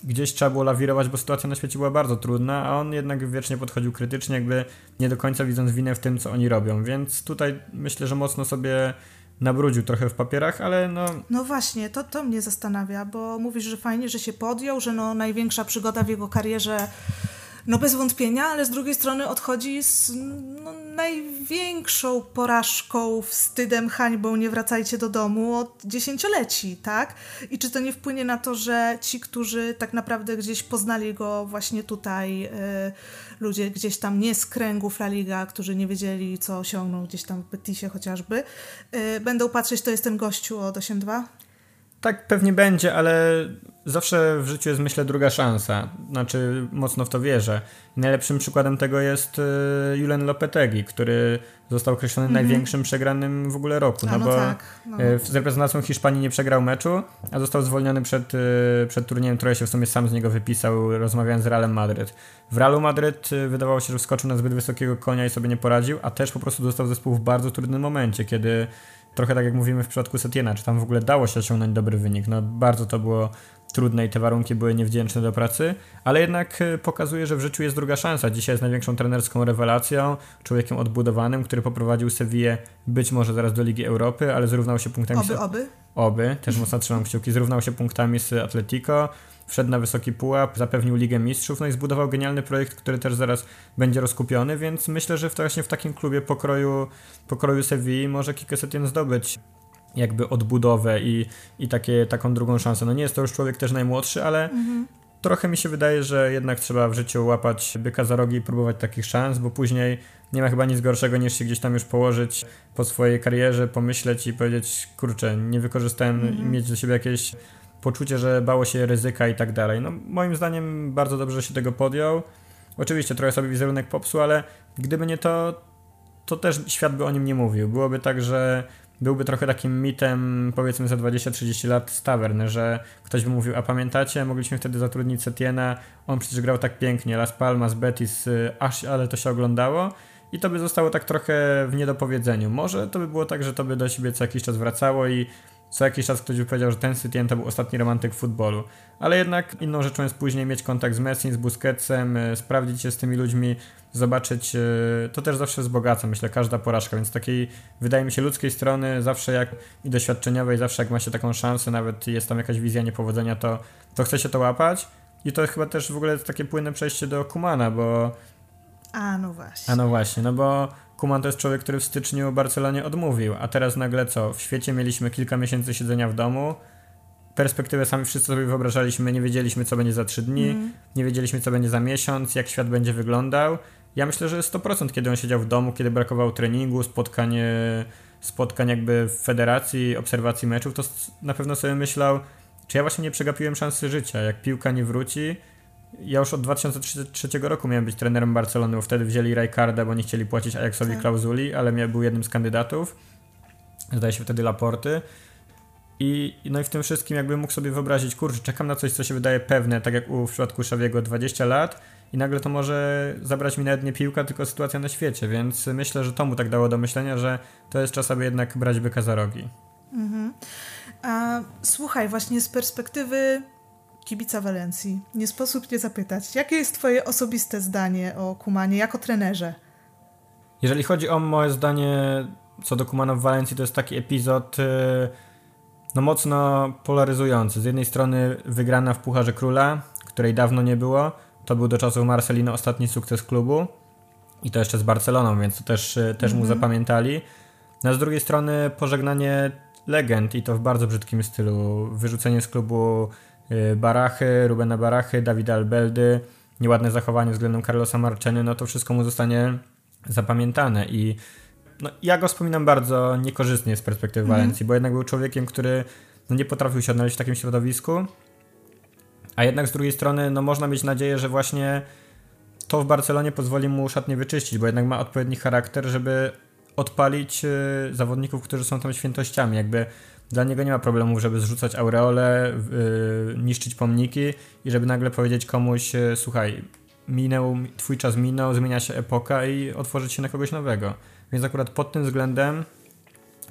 Speaker 2: gdzieś trzeba było lawirować, bo sytuacja na świecie była bardzo trudna, a on jednak wiecznie podchodził krytycznie, jakby nie do końca widząc winę w tym, co oni robią, więc tutaj myślę, że mocno sobie nabrudził trochę w papierach, ale no...
Speaker 1: No właśnie, to, to mnie zastanawia, bo mówisz, że fajnie, że się podjął, że no największa przygoda w jego karierze no bez wątpienia, ale z drugiej strony odchodzi z no, największą porażką, wstydem, hańbą, nie wracajcie do domu od dziesięcioleci, tak? I czy to nie wpłynie na to, że ci, którzy tak naprawdę gdzieś poznali go właśnie tutaj, y, ludzie gdzieś tam nie z kręgów La Liga, którzy nie wiedzieli, co osiągnął gdzieś tam w Betisie chociażby, y, będą patrzeć, to jest ten gościu od 8-2?
Speaker 2: Tak pewnie będzie, ale zawsze w życiu jest myślę druga szansa. Znaczy mocno w to wierzę. najlepszym przykładem tego jest y, Julen Lopetegi, który został określony mm -hmm. największym przegranym w ogóle roku.
Speaker 1: No, no bo tak, no.
Speaker 2: Y, z reprezentacją Hiszpanii nie przegrał meczu, a został zwolniony przed, y, przed turniejem, który się w sumie sam z niego wypisał, rozmawiając z Realem Madryt. W Realu Madryt wydawało się, że wskoczył na zbyt wysokiego konia i sobie nie poradził, a też po prostu dostał zespół w bardzo trudnym momencie, kiedy trochę tak jak mówimy w przypadku Setiena, czy tam w ogóle dało się osiągnąć dobry wynik. No bardzo to było trudne i te warunki były niewdzięczne do pracy, ale jednak e, pokazuje, że w życiu jest druga szansa. Dzisiaj jest największą trenerską rewelacją, człowiekiem odbudowanym, który poprowadził Sevillę być może zaraz do Ligi Europy, ale zrównał się punktami
Speaker 1: oby, z... Oby,
Speaker 2: oby. Też mocno trzymam kciuki. Zrównał się punktami z Atletico, wszedł na wysoki pułap, zapewnił Ligę Mistrzów, no i zbudował genialny projekt, który też zaraz będzie rozkupiony, więc myślę, że właśnie w takim klubie pokroju, pokroju Sevilla może Kike Setien zdobyć jakby odbudowę i, i takie, taką drugą szansę. No nie jest to już człowiek też najmłodszy, ale mhm. trochę mi się wydaje, że jednak trzeba w życiu łapać byka za rogi i próbować takich szans, bo później nie ma chyba nic gorszego niż się gdzieś tam już położyć po swojej karierze, pomyśleć i powiedzieć, kurczę, nie wykorzystałem mhm. mieć do siebie jakieś poczucie, że bało się ryzyka i tak dalej. No moim zdaniem bardzo dobrze się tego podjął. Oczywiście trochę sobie wizerunek popsuł, ale gdyby nie to, to też świat by o nim nie mówił. Byłoby tak, że byłby trochę takim mitem, powiedzmy za 20-30 lat z Tavern, że ktoś by mówił, a pamiętacie, mogliśmy wtedy zatrudnić Setiena, on przecież grał tak pięknie, Las Palmas, Betis, y, aż, ale to się oglądało i to by zostało tak trochę w niedopowiedzeniu. Może to by było tak, że to by do siebie co jakiś czas wracało i co jakiś czas ktoś by powiedział, że ten Setien to był ostatni romantyk futbolu. Ale jednak inną rzeczą jest później mieć kontakt z Messi, z Busquetsem, y, sprawdzić się z tymi ludźmi, zobaczyć, y, to też zawsze wzbogaca, myślę, każda porażka, więc takiej, wydaje mi się, ludzkiej strony zawsze jak i doświadczeniowej, zawsze jak ma się taką szansę, nawet jest tam jakaś wizja niepowodzenia, to, to chce się to łapać i to chyba też w ogóle jest takie płynne przejście do Kumana, bo...
Speaker 1: A, no właśnie.
Speaker 2: A no właśnie, no bo Kuman to jest człowiek, który w styczniu Barcelonie odmówił, a teraz nagle co? W świecie mieliśmy kilka miesięcy siedzenia w domu, perspektywę sami wszyscy sobie wyobrażaliśmy, nie wiedzieliśmy co będzie za trzy dni, mm. nie wiedzieliśmy co będzie za miesiąc, jak świat będzie wyglądał ja myślę, że 100% kiedy on siedział w domu, kiedy brakowało treningu, spotkanie, spotkań jakby w federacji, obserwacji meczów, to na pewno sobie myślał, czy ja właśnie nie przegapiłem szansy życia, jak piłka nie wróci. Ja już od 2003 roku miałem być trenerem Barcelony, bo wtedy wzięli Rijkaarda, bo nie chcieli płacić Ajaxowi tak. klauzuli, ale był jednym z kandydatów. Zdaje się wtedy Laporty. I, no i w tym wszystkim jakby mógł sobie wyobrazić, kurczę, czekam na coś, co się wydaje pewne, tak jak u, w przypadku Szawiego 20 lat i nagle to może zabrać mi nawet nie piłka, tylko sytuacja na świecie, więc myślę, że to mu tak dało do myślenia, że to jest czas, aby jednak brać byka za rogi. Mhm.
Speaker 1: A, słuchaj, właśnie z perspektywy kibica Walencji, nie sposób nie zapytać, jakie jest twoje osobiste zdanie o Kumanie jako trenerze?
Speaker 2: Jeżeli chodzi o moje zdanie co do Kumana w Walencji, to jest taki epizod y, no mocno polaryzujący. Z jednej strony wygrana w Pucharze Króla, której dawno nie było, to był do czasów Marcelino ostatni sukces klubu i to jeszcze z Barceloną, więc to też, e, też mu mhm. zapamiętali. No a z drugiej strony pożegnanie legend i to w bardzo brzydkim stylu. Wyrzucenie z klubu e, Barachy, Rubena Barachy, Dawida Albeldy, nieładne zachowanie względem Carlosa Marczeny, no to wszystko mu zostanie zapamiętane i no, ja go wspominam bardzo niekorzystnie z perspektywy mm. Walencji, bo jednak był człowiekiem, który no, nie potrafił się odnaleźć w takim środowisku a jednak z drugiej strony, no można mieć nadzieję, że właśnie to w Barcelonie pozwoli mu szatnie wyczyścić, bo jednak ma odpowiedni charakter, żeby odpalić y, zawodników, którzy są tam świętościami. Jakby dla niego nie ma problemu, żeby zrzucać aureole, y, niszczyć pomniki i żeby nagle powiedzieć komuś, y, słuchaj, minął, twój czas minął, zmienia się epoka i otworzyć się na kogoś nowego. Więc akurat pod tym względem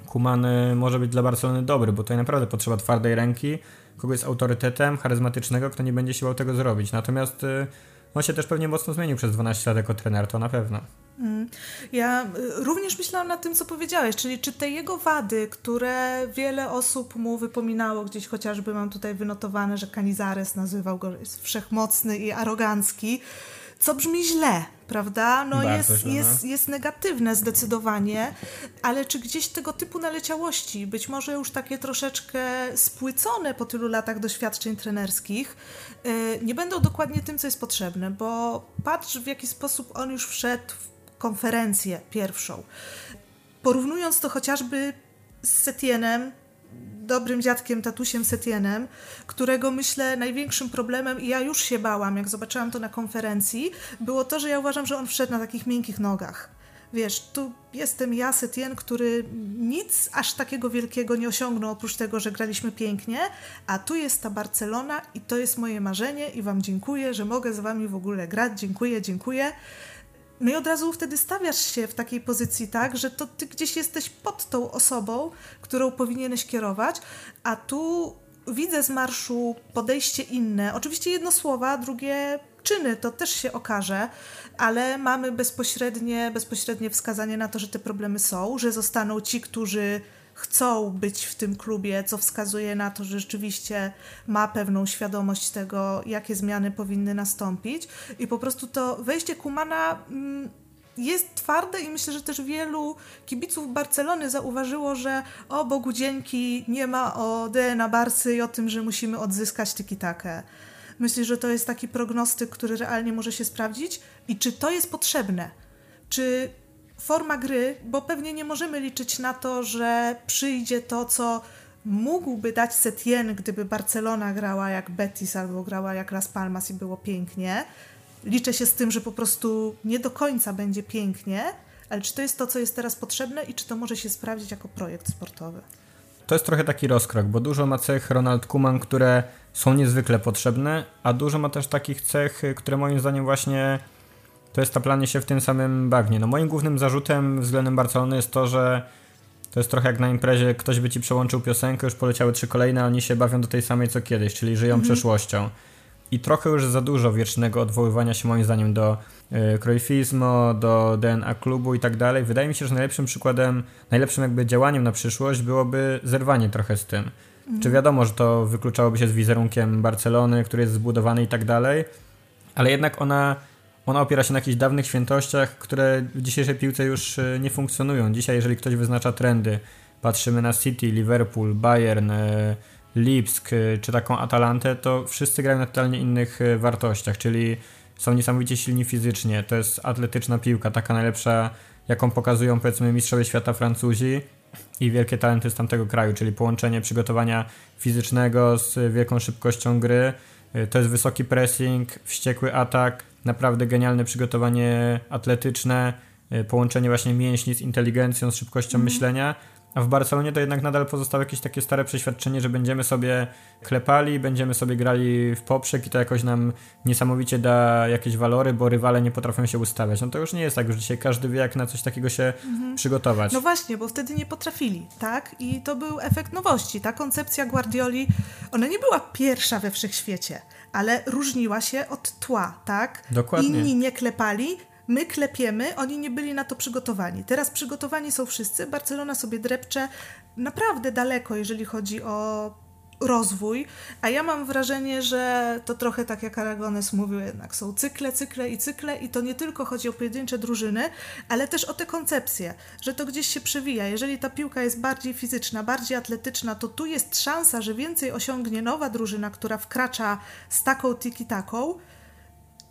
Speaker 2: Kuman może być dla Barcelony dobry, bo tutaj naprawdę potrzeba twardej ręki, kogoś z autorytetem, charyzmatycznego, kto nie będzie siłał tego zrobić. Natomiast y, on się też pewnie mocno zmienił przez 12 lat jako trener, to na pewno. Mm.
Speaker 1: Ja y, również myślałam nad tym, co powiedziałeś, czyli czy te jego wady, które wiele osób mu wypominało, gdzieś chociażby mam tutaj wynotowane, że Canizares nazywał go jest wszechmocny i arogancki, co brzmi źle, prawda? No jest, jest, jest negatywne zdecydowanie, ale czy gdzieś tego typu naleciałości, być może już takie troszeczkę spłycone po tylu latach doświadczeń trenerskich, y, nie będą dokładnie tym, co jest potrzebne, bo patrz w jaki sposób on już wszedł w konferencję pierwszą. Porównując to chociażby z Setienem, dobrym dziadkiem, tatusiem Setienem, którego myślę największym problemem, i ja już się bałam, jak zobaczyłam to na konferencji, było to, że ja uważam, że on wszedł na takich miękkich nogach. Wiesz, tu jestem ja, Setien, który nic aż takiego wielkiego nie osiągnął, oprócz tego, że graliśmy pięknie, a tu jest ta Barcelona i to jest moje marzenie i Wam dziękuję, że mogę z Wami w ogóle grać. Dziękuję, dziękuję. No i od razu wtedy stawiasz się w takiej pozycji, tak, że to ty gdzieś jesteś pod tą osobą, którą powinieneś kierować, a tu widzę z marszu podejście inne. Oczywiście jedno słowa, drugie czyny, to też się okaże, ale mamy bezpośrednie, bezpośrednie wskazanie na to, że te problemy są, że zostaną ci, którzy chcą być w tym klubie, co wskazuje na to, że rzeczywiście ma pewną świadomość tego, jakie zmiany powinny nastąpić. I po prostu to wejście Kumana mm, jest twarde i myślę, że też wielu kibiców Barcelony zauważyło, że o Bogu dzięki nie ma o DNA Barcy i o tym, że musimy odzyskać tiki-takę. Myślę, że to jest taki prognostyk, który realnie może się sprawdzić i czy to jest potrzebne? Czy forma gry, bo pewnie nie możemy liczyć na to, że przyjdzie to, co mógłby dać Setien, gdyby Barcelona grała jak Betis albo grała jak Las Palmas i było pięknie. Liczę się z tym, że po prostu nie do końca będzie pięknie, ale czy to jest to, co jest teraz potrzebne i czy to może się sprawdzić jako projekt sportowy?
Speaker 2: To jest trochę taki rozkrok, bo dużo ma cech Ronald Kuman, które są niezwykle potrzebne, a dużo ma też takich cech, które moim zdaniem właśnie to jest taplanie się w tym samym bagnie. No moim głównym zarzutem względem Barcelony jest to, że to jest trochę jak na imprezie, ktoś by ci przełączył piosenkę, już poleciały trzy kolejne, a oni się bawią do tej samej co kiedyś, czyli żyją mhm. przeszłością. I trochę już za dużo wiecznego odwoływania się moim zdaniem do y, do DNA klubu i tak dalej. Wydaje mi się, że najlepszym przykładem, najlepszym jakby działaniem na przyszłość byłoby zerwanie trochę z tym. Mhm. Czy wiadomo, że to wykluczałoby się z wizerunkiem Barcelony, który jest zbudowany i tak dalej, ale jednak ona ona opiera się na jakichś dawnych świętościach, które w dzisiejszej piłce już e, nie funkcjonują. Dzisiaj, jeżeli ktoś wyznacza trendy, patrzymy na City, Liverpool, Bayern, e, Lipsk e, czy taką Atalantę, to wszyscy grają na totalnie innych wartościach, czyli są niesamowicie silni fizycznie. To jest atletyczna piłka, taka najlepsza, jaką pokazują powiedzmy mistrzowie świata Francuzi i wielkie talenty z tamtego kraju, czyli połączenie przygotowania fizycznego z wielką szybkością gry. To jest wysoki pressing, wściekły atak, naprawdę genialne przygotowanie atletyczne, y, połączenie właśnie mięśni z inteligencją, z szybkością mm. myślenia. A w Barcelonie to jednak nadal pozostało jakieś takie stare przeświadczenie, że będziemy sobie klepali, będziemy sobie grali w poprzek i to jakoś nam niesamowicie da jakieś walory, bo rywale nie potrafią się ustawiać. No to już nie jest tak, już dzisiaj każdy wie, jak na coś takiego się mhm. przygotować.
Speaker 1: No właśnie, bo wtedy nie potrafili, tak? I to był efekt nowości. Ta koncepcja Guardioli, ona nie była pierwsza we wszechświecie ale różniła się od tła, tak?
Speaker 2: Dokładnie.
Speaker 1: Inni nie klepali, my klepiemy, oni nie byli na to przygotowani. Teraz przygotowani są wszyscy. Barcelona sobie drepcze naprawdę daleko, jeżeli chodzi o rozwój, a ja mam wrażenie, że to trochę tak jak Aragones mówił, jednak są cykle, cykle i cykle i to nie tylko chodzi o pojedyncze drużyny, ale też o te koncepcje, że to gdzieś się przewija. Jeżeli ta piłka jest bardziej fizyczna, bardziej atletyczna, to tu jest szansa, że więcej osiągnie nowa drużyna, która wkracza z taką tiki-taką,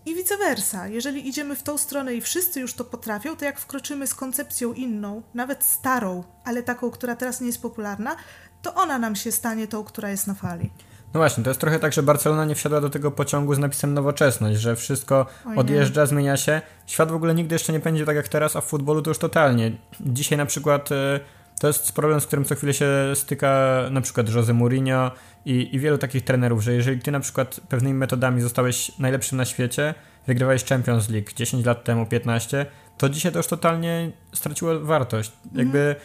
Speaker 1: i vice versa. Jeżeli idziemy w tą stronę i wszyscy już to potrafią, to jak wkroczymy z koncepcją inną, nawet starą, ale taką, która teraz nie jest popularna, to ona nam się stanie tą, która jest na fali.
Speaker 2: No właśnie, to jest trochę tak, że Barcelona nie wsiadła do tego pociągu z napisem nowoczesność, że wszystko odjeżdża, zmienia się. Świat w ogóle nigdy jeszcze nie będzie tak jak teraz, a w futbolu to już totalnie. Dzisiaj na przykład y, to jest problem, z którym co chwilę się styka na przykład Jose Mourinho i, i wielu takich trenerów, że jeżeli ty na przykład pewnymi metodami zostałeś najlepszym na świecie, wygrywałeś Champions League 10 lat temu, 15, to dzisiaj to już totalnie straciło wartość. Jakby mm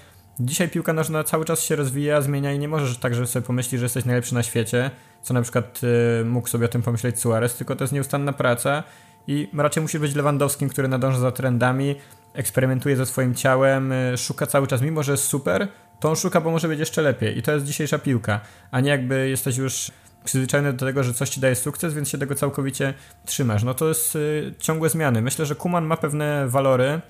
Speaker 2: Dzisiaj piłka nożna cały czas się rozwija, zmienia i nie możesz tak, że sobie pomyślisz, że jesteś najlepszy na świecie, co na przykład y, mógł sobie o tym pomyśleć Suarez, tylko to jest nieustanna praca i raczej musi być Lewandowskim, który nadąża za trendami, eksperymentuje ze swoim ciałem, y, szuka cały czas, mimo że jest super, to on szuka, bo może być jeszcze lepiej i to jest dzisiejsza piłka, a nie jakby jesteś już przyzwyczajony do tego, że coś ci daje sukces, więc się tego całkowicie trzymasz. No to jest y, ciągłe zmiany. Myślę, że Kuman ma pewne walory,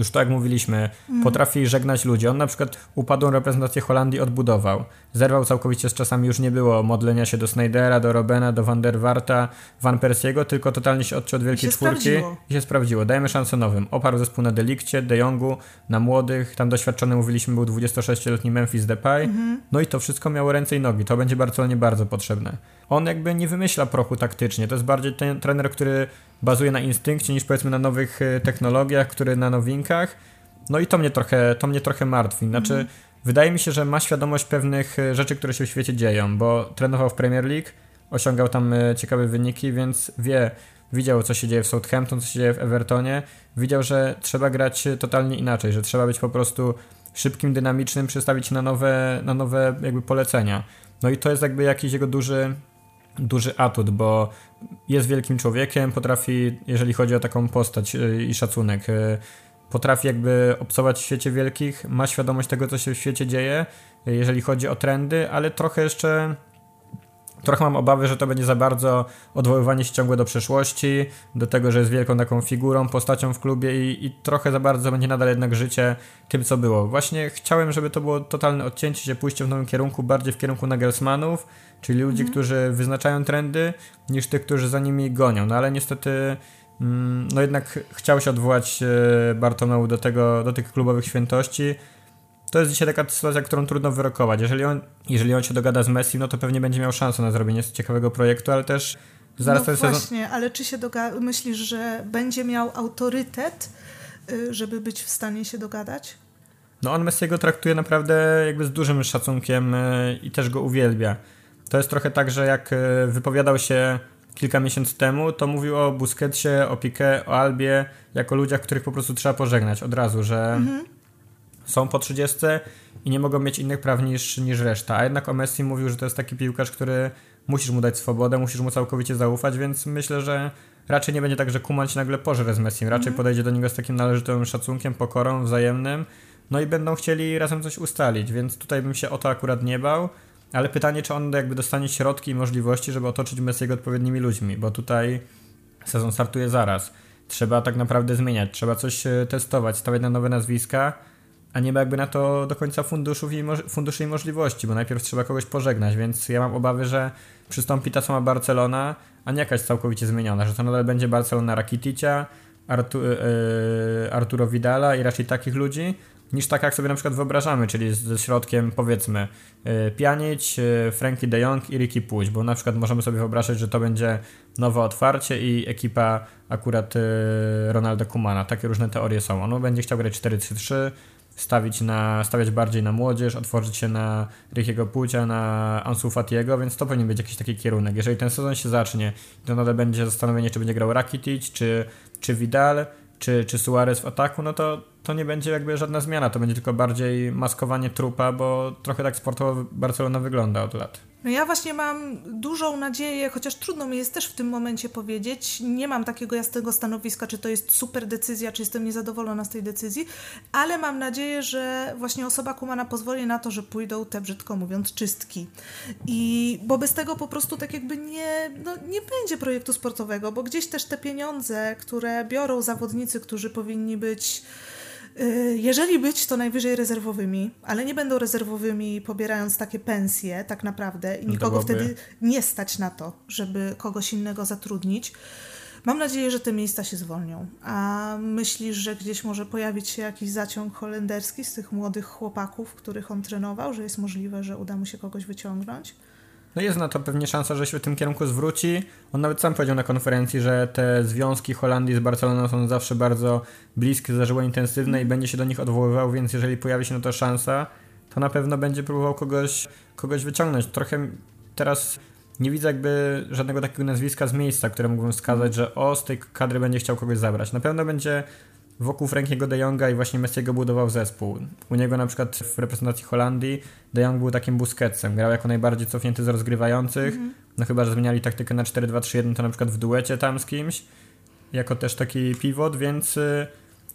Speaker 2: już tak jak mówiliśmy, mm. potrafi żegnać ludzi. On na przykład upadłą reprezentację Holandii odbudował. Zerwał całkowicie z czasami, już nie było modlenia się do Snydera, do Robena, do Van der Warta, Van Persiego, tylko totalnie się odciął od wielkiej czwórki
Speaker 1: sprawdziło.
Speaker 2: i się sprawdziło. Dajemy szansę nowym. Oparł zespół na Delikcie, De Jongu, na młodych. Tam doświadczony, mówiliśmy, był 26-letni Memphis Depay. Mm. No i to wszystko miało ręce i nogi. To będzie Barcelonie bardzo potrzebne. On jakby nie wymyśla prochu taktycznie. To jest bardziej ten trener, który bazuje na instynkcie niż powiedzmy na nowych e, technologiach, który na nowinkach. No i to mnie trochę, to mnie trochę martwi. Znaczy, mm. wydaje mi się, że ma świadomość pewnych e, rzeczy, które się w świecie dzieją, bo trenował w Premier League, osiągał tam e, ciekawe wyniki, więc wie, widział co się dzieje w Southampton, co się dzieje w Evertonie, widział, że trzeba grać totalnie inaczej, że trzeba być po prostu szybkim, dynamicznym, przestawić na nowe, na nowe jakby polecenia. No i to jest jakby jakiś jego duży, duży atut, bo jest wielkim człowiekiem, potrafi, jeżeli chodzi o taką postać y, i szacunek, y, potrafi jakby obcować w świecie wielkich, ma świadomość tego, co się w świecie dzieje, y, jeżeli chodzi o trendy, ale trochę jeszcze trochę mam obawy, że to będzie za bardzo odwoływanie się ciągłe do przeszłości, do tego, że jest wielką taką figurą, postacią w klubie i, i, trochę za bardzo będzie nadal jednak życie tym, co było. Właśnie chciałem, żeby to było totalne odcięcie się, pójście w nowym kierunku, bardziej w kierunku Nagelsmanów, czyli ludzi, mhm. którzy wyznaczają trendy, niż tych, którzy za nimi gonią. No ale niestety mm, no jednak chciał się odwołać e, Bartomeu do, tego, do tych klubowych świętości, to jest dzisiaj taka sytuacja, którą trudno wyrokować. Jeżeli on, jeżeli on się dogada z Messi, no to pewnie będzie miał szansę na zrobienie ciekawego projektu, ale też zaraz
Speaker 1: no
Speaker 2: ten
Speaker 1: sezon... właśnie, ale czy się doga- myślisz, że będzie miał autorytet, y, żeby być w stanie się dogadać?
Speaker 2: No on Messiego traktuje naprawdę jakby z dużym szacunkiem y, i też go uwielbia. To jest trochę tak, że jak y, wypowiadał się kilka miesięcy temu, to mówił o Busquetsie, o Piqué, o Albie, jako ludziach, których po prostu trzeba pożegnać od razu, że mhm są po 30 i nie mogą mieć innych praw niż, niż reszta. A jednak o Messi mówił, że to jest taki piłkarz, który musisz mu dać swobodę, musisz mu całkowicie zaufać, więc myślę, że raczej nie będzie tak, że Kuman się nagle pożre z Messim. Raczej mm. podejdzie do niego z takim należytym szacunkiem, pokorą, wzajemnym. No i będą chcieli razem coś ustalić, więc tutaj bym się o to akurat nie bał. Ale pytanie, czy on jakby dostanie środki i możliwości, żeby otoczyć Messiego odpowiednimi ludźmi, bo tutaj sezon startuje zaraz. Trzeba tak naprawdę zmieniać, trzeba coś e, testować, stawiać na nowe nazwiska a nie ma jakby na to do końca funduszów i funduszy i możliwości, bo najpierw trzeba kogoś pożegnać, więc ja mam obawy, że przystąpi ta sama Barcelona, a nie jakaś całkowicie zmieniona, że to nadal będzie Barcelona Rakiticia, Artu, yy, Arturo Vidala i raczej takich ludzi, niż tak jak sobie na przykład wyobrażamy, czyli ze środkiem powiedzmy yy, Pjanić, yy, Frankie de Jong i Ricky Puig, bo na przykład możemy sobie wyobrazić, że to będzie nowe otwarcie i ekipa akurat yy, Ronaldo Kumana. Takie różne teorie są. On będzie chciał grać 4-3-3, stawić na, stawiać bardziej na młodzież, otworzyć się na Rickiego Płcia, na Ansu Fatiego, więc to powinien być jakiś taki kierunek. Jeżeli ten sezon się zacznie, to nadal będzie zastanowienie, czy będzie grał Rakitic, czy, czy Vidal, czy, czy Suarez w ataku, no to, to nie będzie jakby żadna zmiana, to będzie tylko bardziej maskowanie trupa, bo trochę tak sportowo Barcelona wygląda od lat.
Speaker 1: No ja właśnie mam dużą nadzieję, chociaż trudno mi jest też w tym momencie powiedzieć. Nie mam takiego jasnego stanowiska, czy to jest super decyzja, czy jestem niezadowolona z tej decyzji, ale mam nadzieję, że właśnie osoba Kumana pozwoli na to, że pójdą te, brzydko mówiąc, czystki. I bo bez tego po prostu tak jakby nie, no, nie będzie projektu sportowego, bo gdzieś też te pieniądze, które biorą zawodnicy, którzy powinni być jeżeli być, to najwyżej rezerwowymi, ale nie będą rezerwowymi pobierając takie pensje tak naprawdę i nikogo wtedy nie stać na to, żeby kogoś innego zatrudnić. Mam nadzieję, że te miejsca się zwolnią. A myślisz, że gdzieś może pojawić się jakiś zaciąg holenderski z tych młodych chłopaków, których on trenował, że jest możliwe, że uda mu się kogoś wyciągnąć?
Speaker 2: No jest na to pewnie szansa, że się w tym kierunku zwróci. On nawet sam powiedział na konferencji, że te związki Holandii z Barceloną są zawsze bardzo bliskie, zażyło intensywne i będzie się do nich odwoływał, więc jeżeli pojawi się na to szansa, to na pewno będzie próbował kogoś, kogoś wyciągnąć. Trochę teraz nie widzę jakby żadnego takiego nazwiska z miejsca, które mógłbym wskazać, że o, z tej kadry będzie chciał kogoś zabrać. Na pewno będzie wokół Frankiego de Jonga i właśnie Messiego budował zespół. U niego na przykład w reprezentacji Holandii de Jong był takim Busquetsem, grał jako najbardziej cofnięty z rozgrywających, mm -hmm. no chyba, że zmieniali taktykę na 4-2-3-1 to na przykład w duecie tam z kimś, jako też taki pivot, więc y,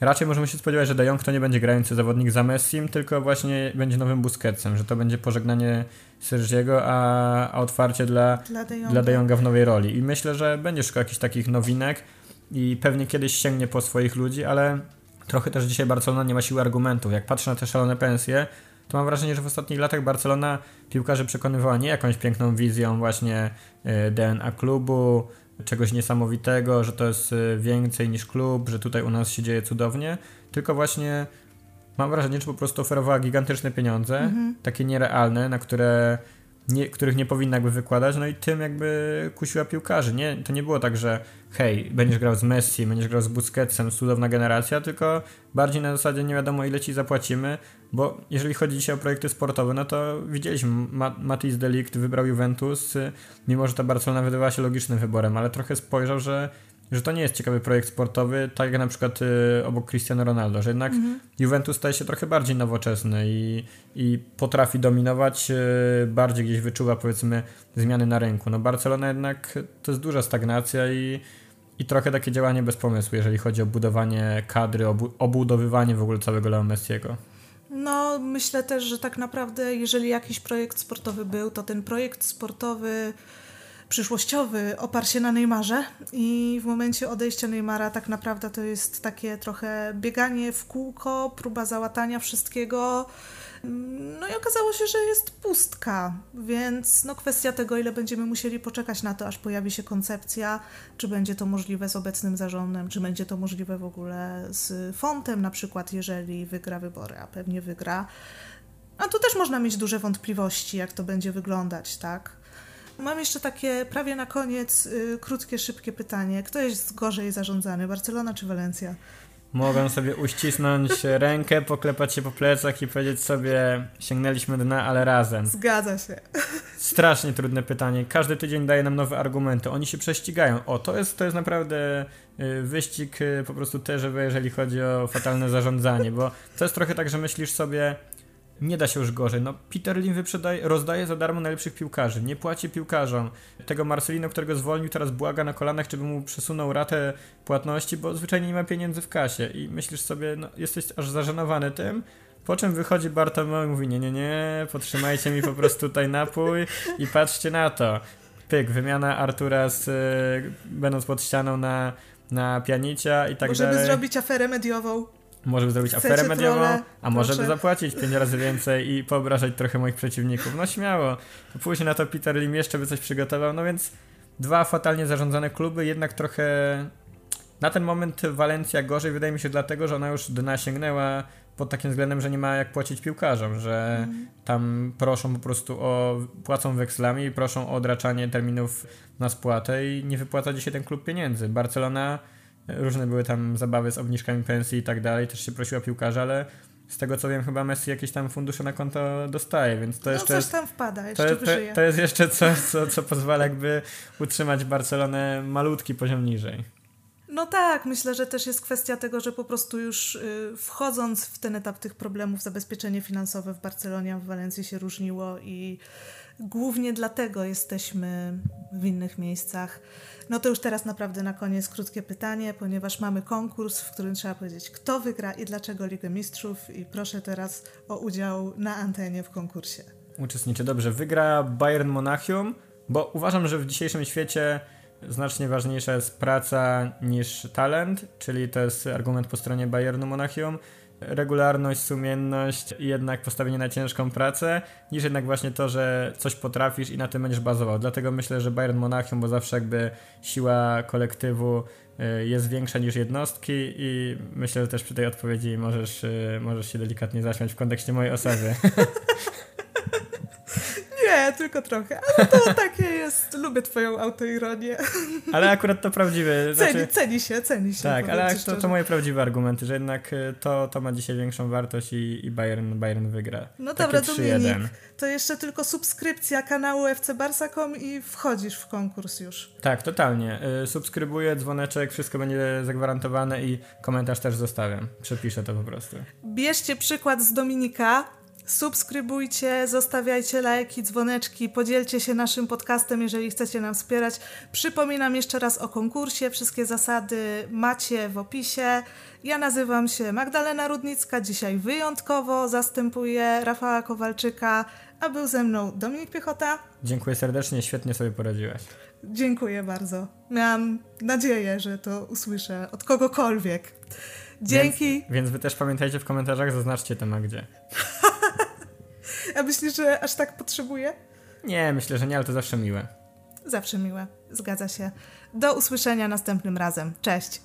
Speaker 2: raczej możemy się spodziewać, że de Jong to nie będzie grający zawodnik za Messim, tylko właśnie będzie nowym Busquetsem, że to będzie pożegnanie Sergiego, a, a otwarcie dla, dla de, dla de Jonga w nowej roli. I myślę, że będzie szukał jakichś takich nowinek, i pewnie kiedyś sięgnie po swoich ludzi, ale trochę też dzisiaj Barcelona nie ma siły argumentów. Jak patrzę na te szalone pensje, to mam wrażenie, że w ostatnich latach Barcelona piłkarzy przekonywała nie jakąś piękną wizją właśnie e, DNA klubu, czegoś niesamowitego, że to jest e, więcej niż klub, że tutaj u nas się dzieje cudownie, tylko właśnie mam wrażenie, że po prostu oferowała gigantyczne pieniądze, mhm. takie nierealne, na które nie, których nie powinna jakby wykładać, no i tym jakby kusiła piłkarzy. Nie, to nie było tak, że hej, będziesz grał z Messi, będziesz grał z Busquetsem, cudowna generacja, tylko bardziej na zasadzie nie wiadomo ile ci zapłacimy, bo jeżeli chodzi dzisiaj o projekty sportowe, no to widzieliśmy, Matis Delict wybrał Juventus, mimo że ta Barcelona wydawała się logicznym wyborem, ale trochę spojrzał, że że to nie jest ciekawy projekt sportowy, tak jak na przykład y, obok Cristiano Ronaldo, że jednak mhm. Juventus staje się trochę bardziej nowoczesny i, i potrafi dominować, y, bardziej gdzieś wyczuwa powiedzmy zmiany na rynku. No Barcelona jednak to jest duża stagnacja i, i trochę takie działanie bez pomysłu, jeżeli chodzi o budowanie kadry, obu, obudowywanie w ogóle całego Leo Messiego.
Speaker 1: No, myślę też, że tak naprawdę, jeżeli jakiś projekt sportowy był, to ten projekt sportowy przyszłościowy oparł się na Neymarze i w momencie odejścia Neymara tak naprawdę to jest takie trochę bieganie w kółko, próba załatania wszystkiego. No i okazało się, że jest pustka, więc no kwestia tego, ile będziemy musieli poczekać na to, aż pojawi się koncepcja, czy będzie to możliwe z obecnym zarządem, czy będzie to możliwe w ogóle z fontem na przykład, jeżeli wygra wybory, a pewnie wygra. A tu też można mieć duże wątpliwości, jak to będzie wyglądać, tak? Mam jeszcze takie prawie na koniec y, krótkie, szybkie pytanie. Kto jest gorzej zarządzany, Barcelona czy Walencja?
Speaker 2: Mogą sobie uścisnąć rękę, poklepać się po plecach i powiedzieć sobie, sięgnęliśmy dna, ale razem.
Speaker 1: Zgadza się.
Speaker 2: Strasznie trudne pytanie. Każdy tydzień daje nam nowe argumenty. Oni się prześcigają. O, to jest, to jest naprawdę y, wyścig y, po prostu też, jeżeli chodzi o fatalne zarządzanie, bo to jest trochę tak, że myślisz sobie, nie da się już gorzej. No, Peter Lim wyprzedaje, rozdaje za darmo najlepszych piłkarzy, nie płaci piłkarzom. Tego Marcelino, którego zwolnił, teraz błaga na kolanach, żeby mu przesunął ratę płatności, bo zwyczajnie nie ma pieniędzy w kasie. I myślisz sobie, no, jesteś aż zażenowany tym, po czym wychodzi Bartomeu i mówi, nie, nie, nie, potrzymajcie mi po prostu tutaj napój i patrzcie na to. Pyk, wymiana Artura z, y, będąc pod ścianą na, na pianicia i tak
Speaker 1: Bo
Speaker 2: dalej.
Speaker 1: żeby zrobić aferę mediową.
Speaker 2: Może by zrobić
Speaker 1: Chcecie
Speaker 2: aferę mediową, a może by zapłacić pięć razy więcej i poobrażać trochę moich przeciwników. No śmiało. Później na to Peter Lim jeszcze by coś przygotował, no więc dwa fatalnie zarządzane kluby, jednak trochę na ten moment Walencja gorzej wydaje mi się dlatego, że ona już dna sięgnęła pod takim względem, że nie ma jak płacić piłkarzom, że
Speaker 1: Mhm.
Speaker 2: tam proszą po prostu o, płacą wekslami i proszą o odraczanie terminów na spłatę i nie wypłaca dzisiaj ten klub pieniędzy. Barcelona Różne były tam zabawy z obniżkami pensji i tak dalej, też się prosiła piłkarza, ale z tego co wiem, chyba Messi jakieś tam fundusze na konto dostaje, więc to
Speaker 1: No
Speaker 2: jeszcze
Speaker 1: coś
Speaker 2: jest,
Speaker 1: tam wpada,
Speaker 2: to,
Speaker 1: jeszcze
Speaker 2: to,
Speaker 1: wyżyje.
Speaker 2: to jest jeszcze coś, co, co pozwala jakby utrzymać Barcelonę malutki poziom niżej.
Speaker 1: No tak, myślę, że też jest kwestia tego, że po prostu już y, wchodząc w ten etap tych problemów, zabezpieczenie finansowe w Barcelonie, w Walencji się różniło i głównie dlatego jesteśmy w innych miejscach. No to już teraz naprawdę na koniec krótkie pytanie, ponieważ mamy konkurs, w którym trzeba powiedzieć, kto wygra i dlaczego Ligę Mistrzów i proszę teraz o udział na antenie w konkursie.
Speaker 2: Uczestniczy dobrze. Wygra Bayern Monachium, bo uważam, że w dzisiejszym świecie znacznie ważniejsza jest praca niż talent, czyli to jest argument po stronie Bayernu Monachium. Regularność, sumienność i jednak postawienie na ciężką pracę, niż jednak właśnie to, że coś potrafisz i na tym będziesz bazował. Dlatego myślę, że Bayern Monachium, bo zawsze jakby siła kolektywu y, jest większa niż jednostki i myślę, że też przy tej odpowiedzi możesz, y, możesz się delikatnie zaśmiać w kontekście mojej osoby.
Speaker 1: Nie, tylko trochę, ale to takie jest. Lubię twoją autoironię.
Speaker 2: Ale akurat to prawdziwe.
Speaker 1: Ceni,
Speaker 2: Znaczy,
Speaker 1: ceni się, ceni się.
Speaker 2: tak, ale to, to moje prawdziwe argumenty, że jednak y, to, to ma dzisiaj większą wartość i, i Bayern, Bayern wygra.
Speaker 1: No
Speaker 2: Takie
Speaker 1: dobra,
Speaker 2: 3-1.
Speaker 1: Dominik, to jeszcze tylko subskrypcja kanału FC Barsa.com i wchodzisz w konkurs już.
Speaker 2: Tak, totalnie. Y, Subskrybuję, dzwoneczek, wszystko będzie zagwarantowane i komentarz też zostawiam. Przepiszę to po prostu.
Speaker 1: Bierzcie przykład z Dominika, subskrybujcie, zostawiajcie lajki, dzwoneczki, podzielcie się naszym podcastem, jeżeli chcecie nam wspierać. Przypominam jeszcze raz o konkursie, wszystkie zasady macie w opisie. Ja nazywam się Magdalena Rudnicka, dzisiaj wyjątkowo zastępuję Rafała Kowalczyka, a był ze mną Dominik Piechota.
Speaker 2: Dziękuję serdecznie, świetnie sobie poradziłaś.
Speaker 1: Dziękuję bardzo. Miałam nadzieję, że to usłyszę od kogokolwiek. Dzięki.
Speaker 2: Więc, więc wy też pamiętajcie w komentarzach, zaznaczcie to gdzie.
Speaker 1: A myślisz, że aż tak potrzebuję?
Speaker 2: Nie, myślę, że nie, ale to zawsze miłe.
Speaker 1: Zawsze miłe. Zgadza się. Do usłyszenia następnym razem. Cześć.